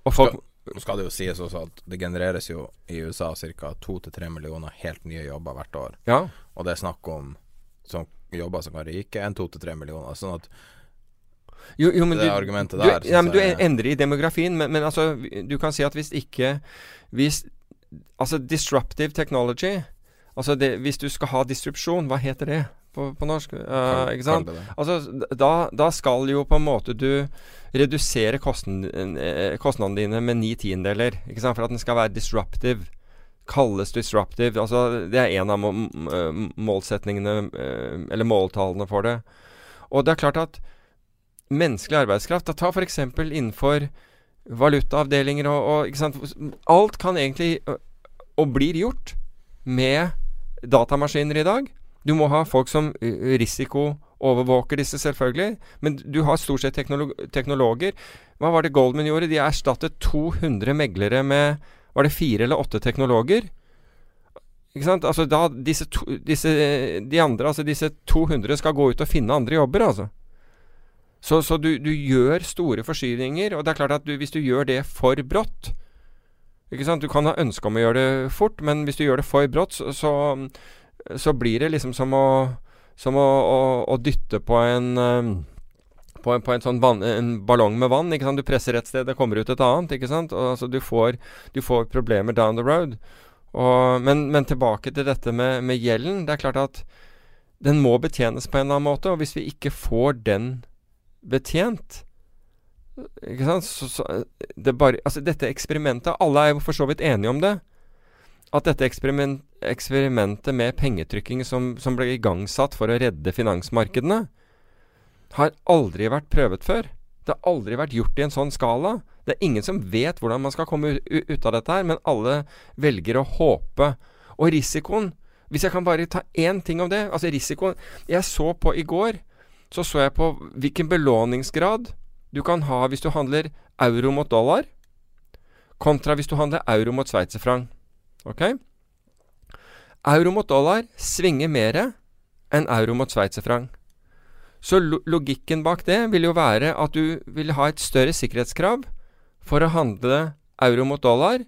Og folk Nå skal det jo sies også at det genereres jo i USA ca. to til tre millioner helt nye jobber hvert år. Ja. Og det er snakk om som jobber som kan ryke, en to til tre millioner. Sånn at Jo, jo, men det du, argumentet du, der ja, men du endrer i demografien, men, men altså Du kan si at hvis ikke Hvis Altså disruptive technology Altså det, Hvis du skal ha disrupsjon, hva heter det på, på norsk? Uh, kan, ikke sant? Altså da, da skal jo på en måte du redusere eh, kostnadene dine med ni tiendeler, Ikke sant? For at den skal være disruptive. Kalles disruptive. Altså det er en av eh, målsetningene, eh, eller måltallene for det. Og det er klart at menneskelig arbeidskraft da Ta f.eks. innenfor valutaavdelinger og, og ikke sant? Alt kan egentlig og blir gjort med datamaskiner i dag. Du må ha folk som risikoovervåker disse, selvfølgelig. Men du har stort sett teknolog teknologer. Hva var det Goldman gjorde? De erstattet 200 meglere med Var det fire eller åtte teknologer? Ikke sant? Altså da disse, to, disse De andre, altså disse 200 skal gå ut og finne andre jobber, altså. Så, så du, du gjør store forskyvninger, og det er klart at du, hvis du gjør det for brått ikke sant? Du kan ha ønske om å gjøre det fort, men hvis du gjør det for brått, så, så, så blir det liksom som å, som å, å, å dytte på en um, på en, på en sånn vann, en ballong med vann. ikke sant? Du presser et sted, det kommer ut et annet. ikke sant? Og, altså, du, får, du får problemer down the road. Og, men, men tilbake til dette med, med gjelden. Det er klart at den må betjenes på en eller annen måte. Og hvis vi ikke får den betjent ikke sant? Så, så, det bare, altså dette eksperimentet Alle er jo for så vidt enige om det. At dette eksperiment, eksperimentet med pengetrykking som, som ble igangsatt for å redde finansmarkedene, har aldri vært prøvet før. Det har aldri vært gjort i en sånn skala. Det er ingen som vet hvordan man skal komme ut av dette her, men alle velger å håpe. Og risikoen Hvis jeg kan bare ta én ting om det Altså risikoen Jeg så på i går Så så jeg på hvilken belåningsgrad du kan ha hvis du handler euro mot dollar, kontra hvis du handler euro mot sveitserfranc. Ok? Euro mot dollar svinger mer enn euro mot sveitserfranc. Så logikken bak det vil jo være at du vil ha et større sikkerhetskrav for å handle euro mot dollar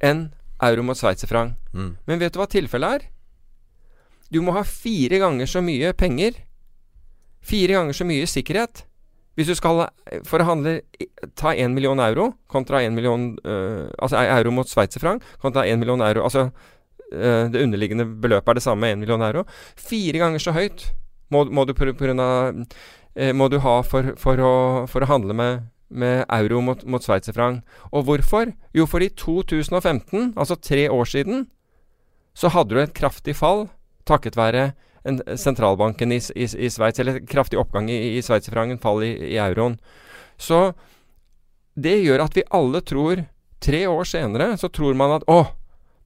enn euro mot sveitserfranc. Mm. Men vet du hva tilfellet er? Du må ha fire ganger så mye penger, fire ganger så mye sikkerhet, hvis du skal for å handle ta 1 million euro kontra 1 million uh, Altså euro mot sveitserfranc kontra 1 million euro Altså uh, det underliggende beløpet er det samme, 1 million euro. Fire ganger så høyt må, må, du, på, på av, uh, må du ha for, for, å, for å handle med, med euro mot, mot sveitserfranc. Og hvorfor? Jo, for i 2015, altså tre år siden, så hadde du et kraftig fall takket være en, sentralbanken i, i, i Sveits, eller kraftig oppgang i, i sveitserfrangen, fall i, i euroen. Så det gjør at vi alle tror Tre år senere så tror man at å,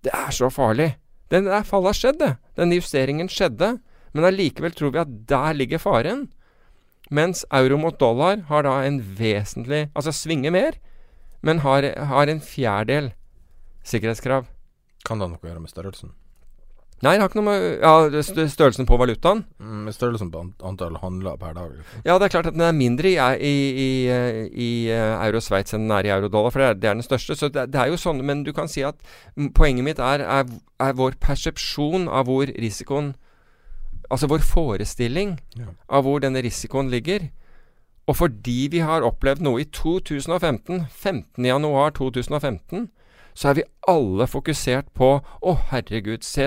det er så farlig. Den der fallet har skjedd, det. Den justeringen skjedde. Men allikevel tror vi at der ligger faren. Mens euro mot dollar har da en vesentlig Altså svinger mer, men har, har en fjerdedel sikkerhetskrav. Kan det ha noe å gjøre med størrelsen? Nei, det har ikke noe med ja, størrelsen på valutaen. Mm, størrelsen på antall handler per dag? Liksom. Ja, det er klart at den er mindre i, i, i, eh, i eh, euro Sveits enn den er i euro dollar, for det er, det er den største. Så det, det er jo sånn, men du kan si at poenget mitt er, er, er vår persepsjon av hvor risikoen Altså vår forestilling Ja. av hvor denne risikoen ligger. Og fordi vi har opplevd noe i 2015, 15. januar 2015, så er vi alle fokusert på Å, herregud, se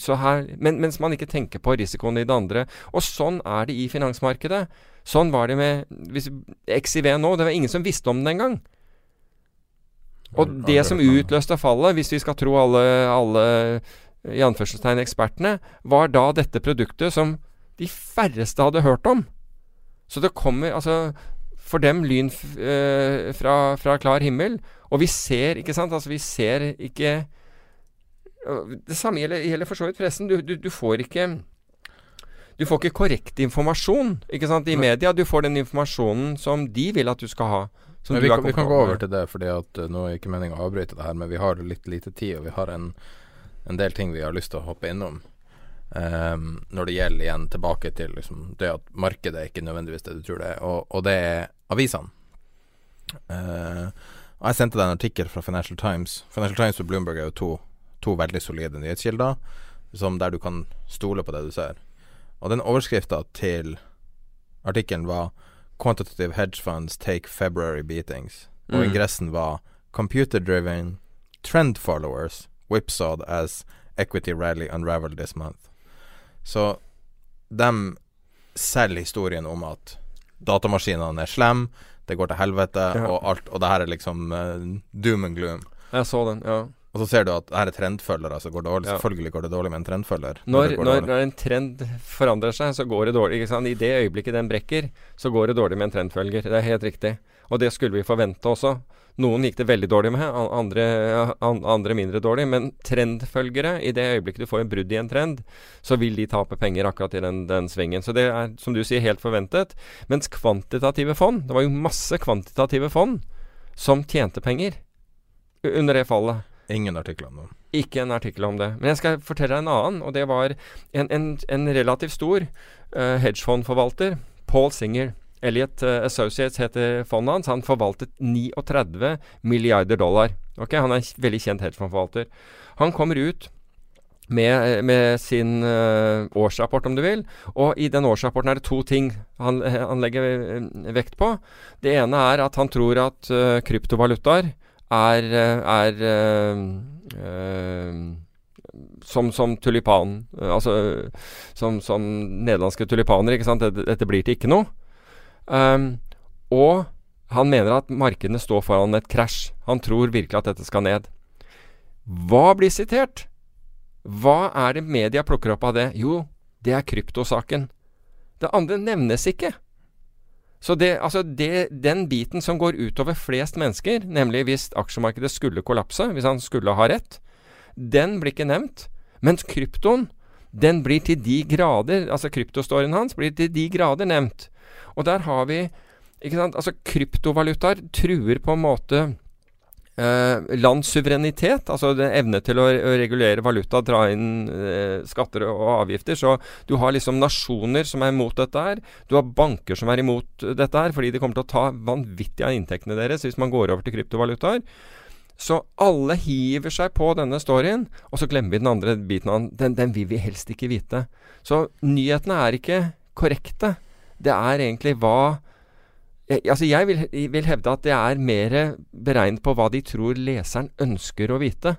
så her Men, Mens man ikke tenker på risikoen i det andre. Og sånn er det i finansmarkedet. Sånn var det med hvis, XIV nå. Det var ingen som visste om den engang. Og det som utløste fallet, hvis vi skal tro alle, alle i anførselstegn ekspertene, var da dette produktet som de færreste hadde hørt om. Så det kommer altså for dem lyn øh, fra, fra, klar himmel. Og vi ser, ikke sant Altså, vi ser ikke Det samme gjelder, gjelder for så vidt pressen. Du, du, du, får ikke Du får ikke korrekt informasjon ikke sant, i media. Du får den informasjonen som de vil at du skal ha. Men vi, kan, vi kan gå over til det, fordi at uh, nå er ikke meningen å avbryte det her, men vi har litt lite tid, og vi har en, en del ting vi har lyst til å hoppe innom. Um, når det gjelder igjen tilbake til liksom, det at markedet er ikke nødvendigvis det du tror det er, og, og det er avisene. Uh, jeg sendte deg en artikkel fra Financial Times. Financial Times og Bloomberg er jo to, to veldig solide nyhetskilder som der du kan stole på det du ser. Og den overskrifta til artikkelen var 'Quantitative hedge funds take February beatings'. Og mm. ingressen var 'Computer-driven trend followers whipsawed as equity rally unraveled this month'. Så de selger historien om at datamaskinene er slemme, det går til helvete, ja. og alt Og det her er liksom uh, doom and gloom. Jeg så den, ja. Og så ser du at det her er trendfølgere som går dårlig. Ja. Selvfølgelig går det dårlig med en trendfølger. Når, når, når, en trend forandrer seg, så går det dårlig. Ikke sant? I det øyeblikket den brekker, så går det dårlig med en trendfølger. Det er helt riktig. Og det skulle vi forvente også. Noen gikk det veldig dårlig med, andre, andre mindre dårlig. Men trendfølgere, i det øyeblikket du får en brudd i en trend, så vil de tape penger akkurat i den, den svingen. Så det er, som du sier, helt forventet. Mens kvantitative fond Det var jo masse kvantitative fond som tjente penger under det fallet. Ingen artikler om det. Ikke en artikkel om det. Men jeg skal fortelle deg en annen, og det var en, en, en relativt stor uh, hedgefondforvalter, Paul Singer. Elliot uh, Associates heter fondet hans. Han forvaltet 39 milliarder dollar. Okay? Han er en veldig kjent hedgefondforvalter. Han kommer ut med, med sin uh, årsrapport, om du vil. Og i den årsrapporten er det to ting han, han legger vekt på. Det ene er at han tror at uh, kryptovalutaer er, er som, som tulipan Altså som, som nederlandske tulipaner. Dette, dette blir til ikke noe. Um, og han mener at markedene står foran et krasj. Han tror virkelig at dette skal ned. Hva blir sitert? Hva er det media plukker opp av det? Jo, det er kryptosaken. Det andre nevnes ikke. Så det, altså det, den biten som går utover flest mennesker, nemlig hvis aksjemarkedet skulle kollapse, hvis han skulle ha rett, den blir ikke nevnt. Mens kryptoen, den blir til de grader Altså kryptostoryen hans blir til de grader nevnt. Og der har vi ikke sant, altså Kryptovalutaer truer på en måte eh, lands suverenitet, altså evne til å, å, regulere valuta, dra inn eh, skatter og avgifter. Så du har liksom nasjoner som er imot dette her. Du har banker som er imot dette her, fordi de kommer til å ta vanvittig av inntektene deres hvis man går over til kryptovalutaer. Så alle hiver seg på denne storyen, og så glemmer vi den andre biten av den. Den, vil vi helst ikke vite. Så nyhetene er ikke korrekte. Det er egentlig hva jeg, altså jeg vil, vil, hevde at det er mer beregnet på hva de tror leseren ønsker å vite.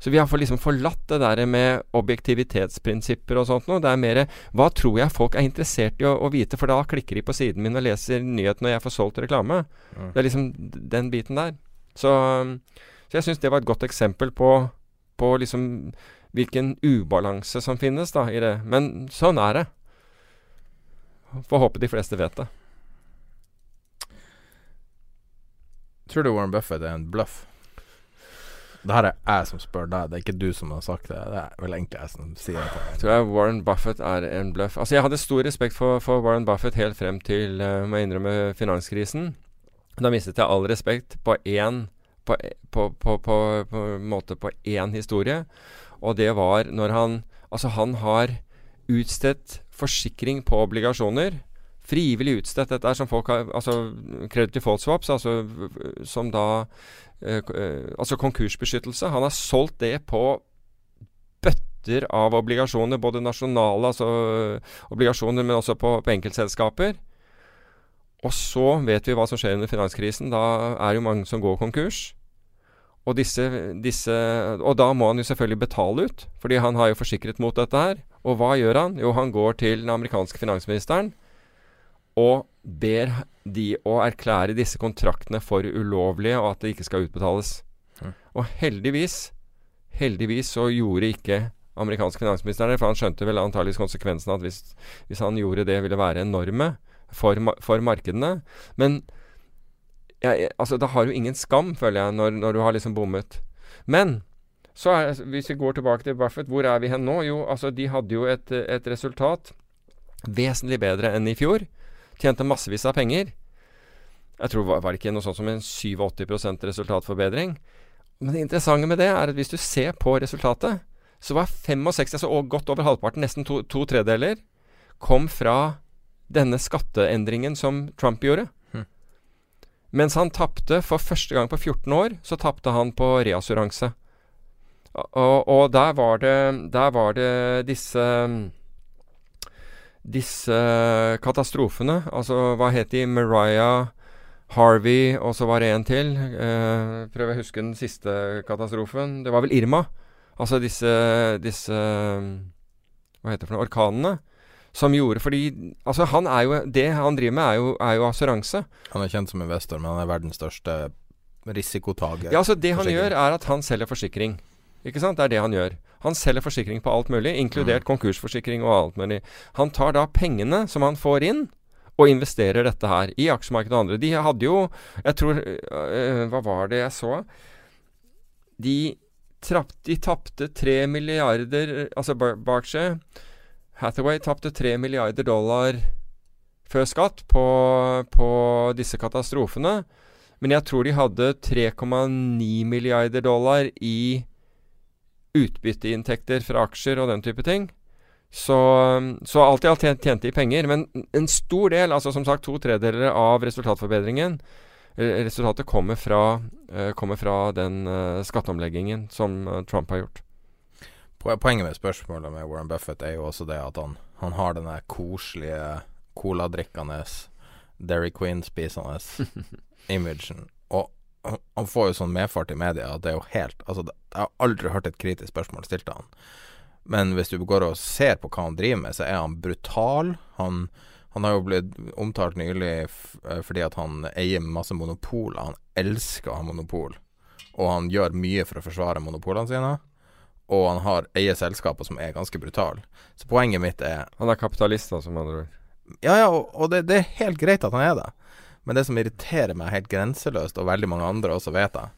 Så vi har liksom forlatt det der med objektivitetsprinsipper og sånt noe. Det er mer hva tror jeg folk er interessert i å, å, vite, for da klikker de på siden min og leser nyhetene og jeg får solgt reklame. Mm. Det er liksom den biten der. Så, så jeg syns det var et godt eksempel på, på liksom hvilken ubalanse som finnes da i det. Men sånn er det. Får håpe de fleste vet det. Tror du Warren Buffett er en bluff? Det her er jeg som spør deg, det er ikke du som har sagt det. Det er vel egentlig jeg som sier det. Tror jeg Warren Buffett er en bluff. Altså Jeg hadde stor respekt for, for Warren Buffett helt frem til, uh, må jeg innrømme, finanskrisen. Da mistet jeg all respekt på én på, på, på, på, måte på én historie. Og det var når han Altså, han har utstedt forsikring på obligasjoner. Frivillig utstedt. Dette er som folk har Altså credit default swaps, altså som da øh, øh, Altså konkursbeskyttelse. Han har solgt det på bøtter av obligasjoner, både nasjonale altså obligasjoner, men også på, på enkeltselskaper. Og så vet vi hva som skjer under finanskrisen. Da er det jo mange som går konkurs. Og, disse, disse, og da må han jo selvfølgelig betale ut, fordi han har jo forsikret mot dette her. Og hva gjør han? Jo, han går til den amerikanske finansministeren og ber de å erklære disse kontraktene for ulovlige, og at det ikke skal utbetales. Mm. Og heldigvis, heldigvis så gjorde ikke amerikanske finansministeren det, for han skjønte vel antakeligvis konsekvensen at hvis, hvis han gjorde det, ville være enorme for, for markedene. Men jeg, altså, da har du ingen skam, føler jeg, når, når du har liksom bommet. Men så er, hvis vi går tilbake til Buffett, hvor er vi hen nå? Jo, altså, de hadde jo et, et resultat vesentlig bedre enn i fjor. Tjente massevis av penger. Jeg tror var, var det ikke noe sånt som en 87% resultatforbedring. Men det interessante med det er at hvis du ser på resultatet, så var 65, altså godt over halvparten, nesten to, to tredeler, kom fra denne skatteendringen som Trump gjorde. Mens han tapte for første gang på 14 år, så tapte han på reassuranse. Og, og der, var det, der var det disse disse katastrofene. Altså, hva het de? Mariah, Harvey, og så var det en til. Eh, prøver å huske den siste katastrofen. Det var vel Irma. Altså disse, disse Hva heter det for noe? Orkanene. Som gjorde Fordi altså han er jo det han driver med, er jo, er jo assuranse. Han er kjent som investor, men han er verdens største risikotaker. Ja, altså Det han gjør, er at han selger forsikring. Ikke sant? Det er det han gjør. Han selger forsikring på alt mulig, inkludert mm. konkursforsikring og alt mulig. Han tar da pengene som han får inn, og investerer dette her i aksjemarkedet og andre. De hadde jo Jeg tror øh, Hva var det jeg så? De, trapp, de tapte tre milliarder Altså Berkshire Hathaway tapte tre milliarder dollar før skatt på, på disse katastrofene. Men jeg tror de hadde 3,9 milliarder dollar i utbytteinntekter fra aksjer og den type ting. Så, så alt i alt tjente de penger. Men en stor del, altså som sagt to tredeler av resultatforbedringen, resultatet kommer fra, uh, kommer fra den uh, skatteomleggingen som Trump har gjort. Poenget med spørsmålet med Warren Buffett er jo også det at han, han har den koselige coladrikkende Derry Queen-spisende imagen. Og han får jo sånn medfart i media at det er jo helt Altså, jeg har aldri hørt et kritisk spørsmål stilt av han. Men hvis du går og ser på hva han driver med, så er han brutal. Han, han har jo blitt omtalt nylig eh, fordi at han eier masse monopoler. Han elsker å ha monopol, og han gjør mye for å forsvare monopolene sine. Og han har eier selskaper som er ganske brutale. Så poenget mitt er Han er kapitalist, altså, som andre ord. Ja, ja, og, og det, det, er helt greit at han er det. Men det som irriterer meg helt grenseløst, og veldig mange andre også vet jeg,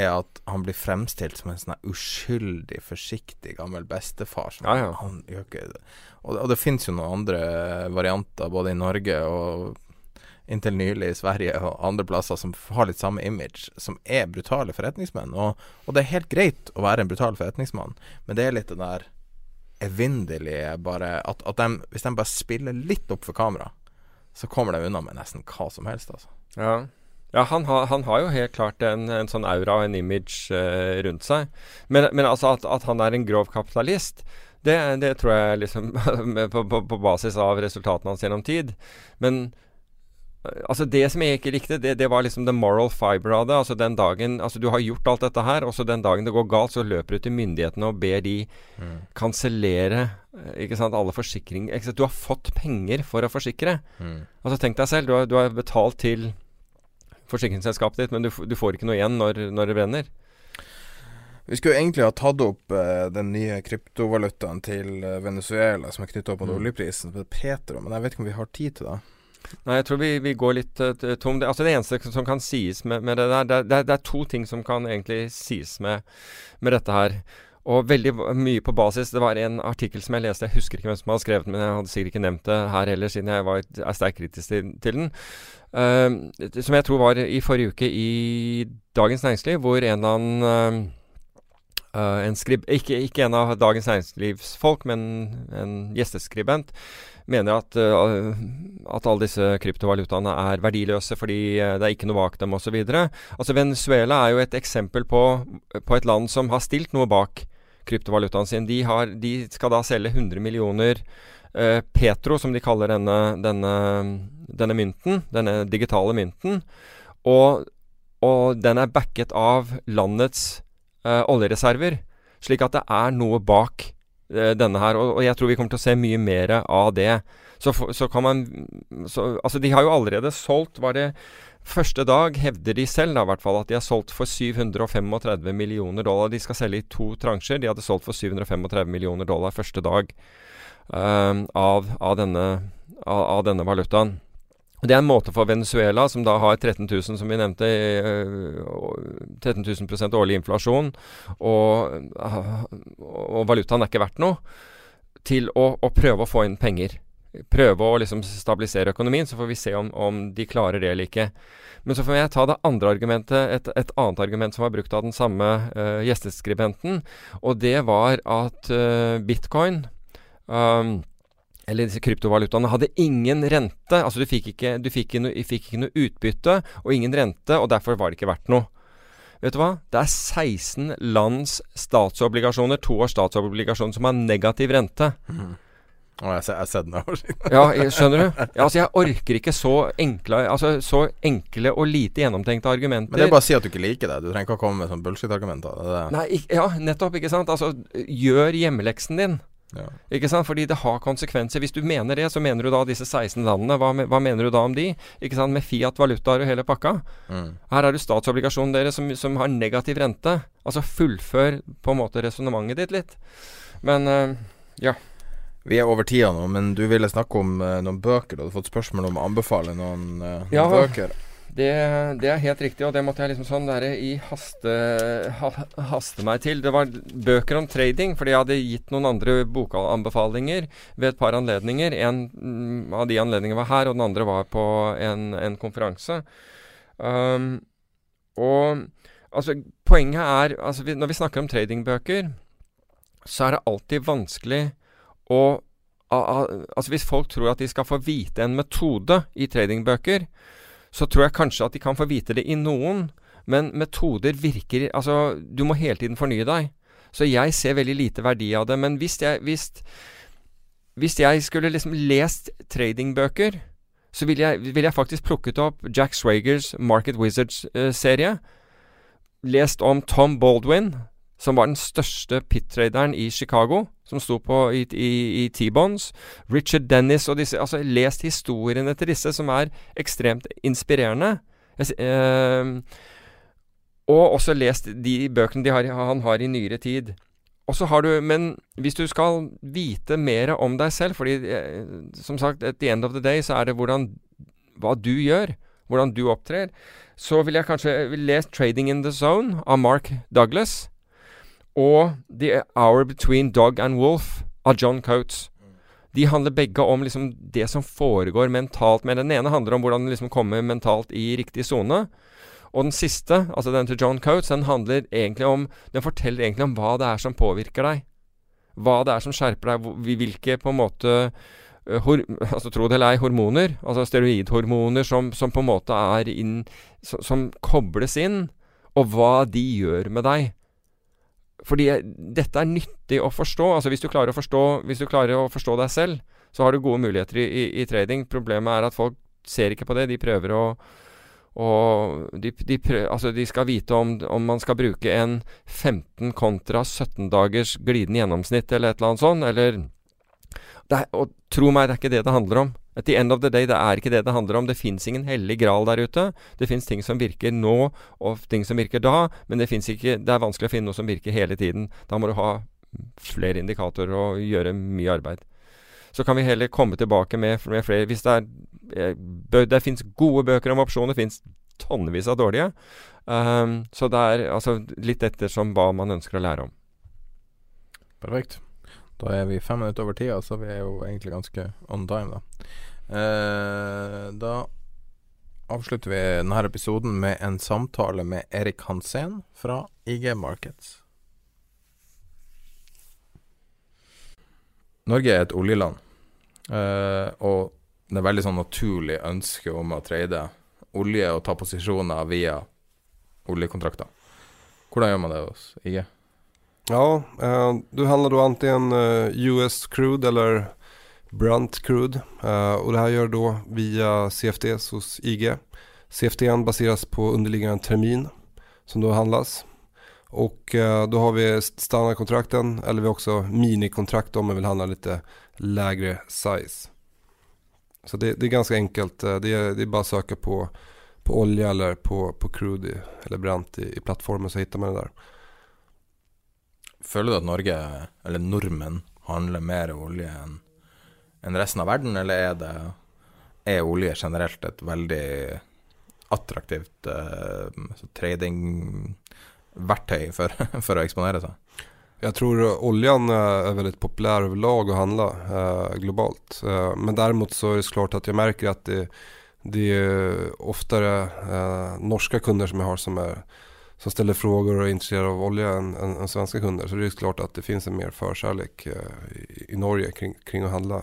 er at han blir fremstilt som en sånn uskyldig, forsiktig gammel bestefar. Ja, ja. Han, og, og, det finnes jo noen andre varianter, både i Norge og inntil nylig i Sverige og andre plasser, som har litt samme image, som er brutale forretningsmenn. Og, og det er helt greit å være en brutal forretningsmann, men det er litt det der evinnelige bare at, at de, Hvis de bare spiller litt opp for kamera, så kommer de unna med nesten hva som helst, altså. Ja. Ja, han, ha, han, har jo helt klart en, en sånn aura og en image uh, rundt seg. Men, men altså at, at, han er en grov kapitalist, det, det tror jeg liksom på, på, på, basis av resultatene hans gjennom tid. Men Altså Det som jeg ikke likte, det, det, var liksom the moral fiber av det. Altså den dagen Altså du har gjort alt dette her, og så den dagen det går galt, så løper du til myndighetene og ber de mm. kansellere eh, ikke sant, alle forsikringer. Du har fått penger for å forsikre. Mm. Altså Tenk deg selv, du har, du har betalt til forsikringsselskapet ditt, men du, du, får ikke noe igjen når, når, det brenner. Vi skulle egentlig ha tatt opp uh, den nye kryptovalutaen til uh, Venezuela som er knytta opp mot mm. oljeprisen, Petro, men jeg vet ikke om vi har tid til det. Nei, jeg tror vi, vi går litt uh, tom. Det, altså det eneste som kan sies med, med det der, det, det, det, er to ting som kan egentlig sies med, med dette her. Og veldig mye på basis. Det var en artikkel som jeg leste, jeg husker ikke hvem som hadde skrevet den, men jeg hadde sikkert ikke nevnt det her heller, siden jeg var, er sterkt kritisk til, til den. Uh, som jeg tror var i forrige uke i Dagens Næringsliv, hvor en eller annen uh, en skrib, ikke, ikke, en av Dagens Næringslivs-folk, men en gjesteskribent, mener at, uh, at alle disse kryptovalutaene er verdiløse fordi det er ikke noe bak dem osv. Altså Venezuela er jo et eksempel på, på, et land som har stilt noe bak kryptovalutaen sin. De, har, de skal da selge 100 millioner uh, petro, som de kaller denne, denne, denne mynten, denne digitale mynten. Og og den er backet av landets eh, oljereserver. Slik at det er noe bak eh, denne her. Og, og, jeg tror vi kommer til å se mye mer av det. Så, så kan man så, Altså, de har jo allerede solgt Var det første dag, hevder de selv da, hvert fall, at de har solgt for 735 millioner dollar. De skal selge i to transjer. De hadde solgt for 735 millioner dollar første dag uh, av, av, denne, av, av denne valutaen. Det er en måte for Venezuela, som da har 13 000, som vi nevnte, 13 000 årlig inflasjon, og, og, valutaen er ikke verdt noe, til å, å, prøve å få inn penger. Prøve å liksom stabilisere økonomien, så får vi se om, om de klarer det eller ikke. Men så får jeg ta det andre argumentet, et, et annet argument som var brukt av den samme uh, gjesteskribenten, og det var at uh, bitcoin um, eller disse kryptovalutaene, hadde ingen rente. Altså du fikk ikke, du fikk ikke, noe, fikk ikke noe utbytte og ingen rente, og derfor var det ikke verdt noe. Vet du hva? Det er 16 lands statsobligasjoner, to års statsobligasjoner, som har negativ rente. Mm. Oh, jeg har sett den ja, skjønner du? Ja, altså, jeg orker ikke så enkle, altså, så enkle og lite gjennomtenkte argumenter. Men det er bare å si at du ikke liker det. Du trenger ikke å komme med sånn bullshit-argumenter. Ja, nettopp. Ikke sant. Altså, gjør hjemmeleksen din. Ja. Ikke sant? Fordi det har konsekvenser. Hvis du mener det, så mener du da disse 16 landene. Hva, hva mener du da om de? Ikke sant? Med Fiat valutaer og hele pakka. Mm. Her er det statsobligasjonen deres som, som, har negativ rente. Altså fullfør på en måte resonnementet ditt litt. Men uh, ja. Vi er over tida nå, men du ville snakke om uh, noen bøker. Du hadde fått spørsmål om å anbefale noen, uh, ja, bøker. Det, det, er helt riktig, og det måtte jeg liksom sånn der i haste, ha, haste meg til. Det var bøker om trading, fordi jeg hadde gitt noen andre bokanbefalinger ved et par anledninger. En mm, av de anledningene var her, og den andre var på en, en konferanse. Um, og altså, poenget er altså, vi, Når vi snakker om tradingbøker, så er det alltid vanskelig å Altså Hvis folk tror at de skal få vite en metode i tradingbøker, så tror jeg kanskje at de kan få vite det i noen. Men metoder virker Altså, du må hele tiden fornye deg. Så jeg ser veldig lite verdi av det. Men hvis jeg, hvis, hvis jeg skulle liksom lest tradingbøker, så ville jeg, vil jeg, faktisk plukket opp Jack Swagers Market Wizards-serie. Uh, lest om Tom Baldwin, som var den største pit-traderen i Chicago, som sto på i, i, i T-bonds. Richard Dennis og disse Altså, lest historiene til disse, som er ekstremt inspirerende. Eh, og også lest de bøkene de har, han har i nyere tid. Og så har du, Men hvis du skal vite mer om deg selv, fordi eh, som sagt, at the end of the day så er det hvordan, hva du gjør, hvordan du opptrer, så vil jeg kanskje lese 'Trading in the Zone' av Mark Douglas og The Hour Between Dog and Wolf av John Coates. De handler begge om liksom det som foregår mentalt. Men den ene handler om hvordan liksom komme mentalt i riktig sone. Og den siste, altså den til John Coates, den handler egentlig om Den forteller egentlig om hva det er som påvirker deg. Hva det er som skjerper deg. Hvilke på en måte eh, hor, altså Tro det eller ei, hormoner, altså steroidhormoner, som, som på en måte er inn som, som kobles inn. Og hva de gjør med deg. Fordi dette er nyttig å forstå. Altså hvis du klarer å forstå, hvis du klarer å forstå deg selv, så har du gode muligheter i, i, i trading. Problemet er at folk ser ikke på det. De prøver å og de, de, prøver, altså de skal vite om, om, man skal bruke en 15 kontra 17 dagers glidende gjennomsnitt eller et eller annet sånt. Eller er, Og tro meg, det er ikke det det handler om. At the end of the day, det er ikke det det handler om. Det fins ingen hellig gral der ute. Det fins ting som virker nå, og ting som virker da, men det, ikke, det er vanskelig å finne noe som virker hele tiden. Da må du ha flere indikatorer og gjøre mye arbeid. Så kan vi heller komme tilbake med, med flere Hvis det er eh, Det fins gode bøker om opsjoner, det fins tonnevis av dårlige. Um, så det er altså litt ettersom hva man ønsker å lære om. Perfekt. Da er vi fem minutter over tida, så vi er jo egentlig ganske on time, da. Eh, da avslutter vi denne episoden med en samtale med Erik Hansen fra IG Markets. Norge er et oljeland, eh, og det er veldig sånn naturlig ønske om å trade olje og ta posisjoner via oljekontrakter. Hvordan gjør man det hos IG? Ja, eh, du handler da enten US crude eller Brunt Crude. Uh, och det här gör då via CFDs hos IG. CFDn baseras på underliggande termin som då handlas. Och eh, då har vi standardkontrakten eller vi har också minikontrakt om man vill handla lite lägre size. Så det, det är ganska enkelt. Eh, det är, det är, bara att söka på, på olja eller på, på crude eller brant i, i plattformen så hittar man det där. Føler du at Norge, eller nordmenn, handler mer olje enn enn resten av verden, eller er, det, er olje generelt et veldig attraktivt uh, tradingverktøy for, for å eksponere seg? Jeg tror oljan er veldig populær overlag å handle uh, globalt. Uh, men derimot så er det klart at jeg merker at det, det er oftere uh, norske kunder som jeg har som, er som ställer frågor och är intresserade av olja än, än, än svenska kunder. Så det är klart att det finns en mer förkärlek uh, i, i, Norge kring, kring å handla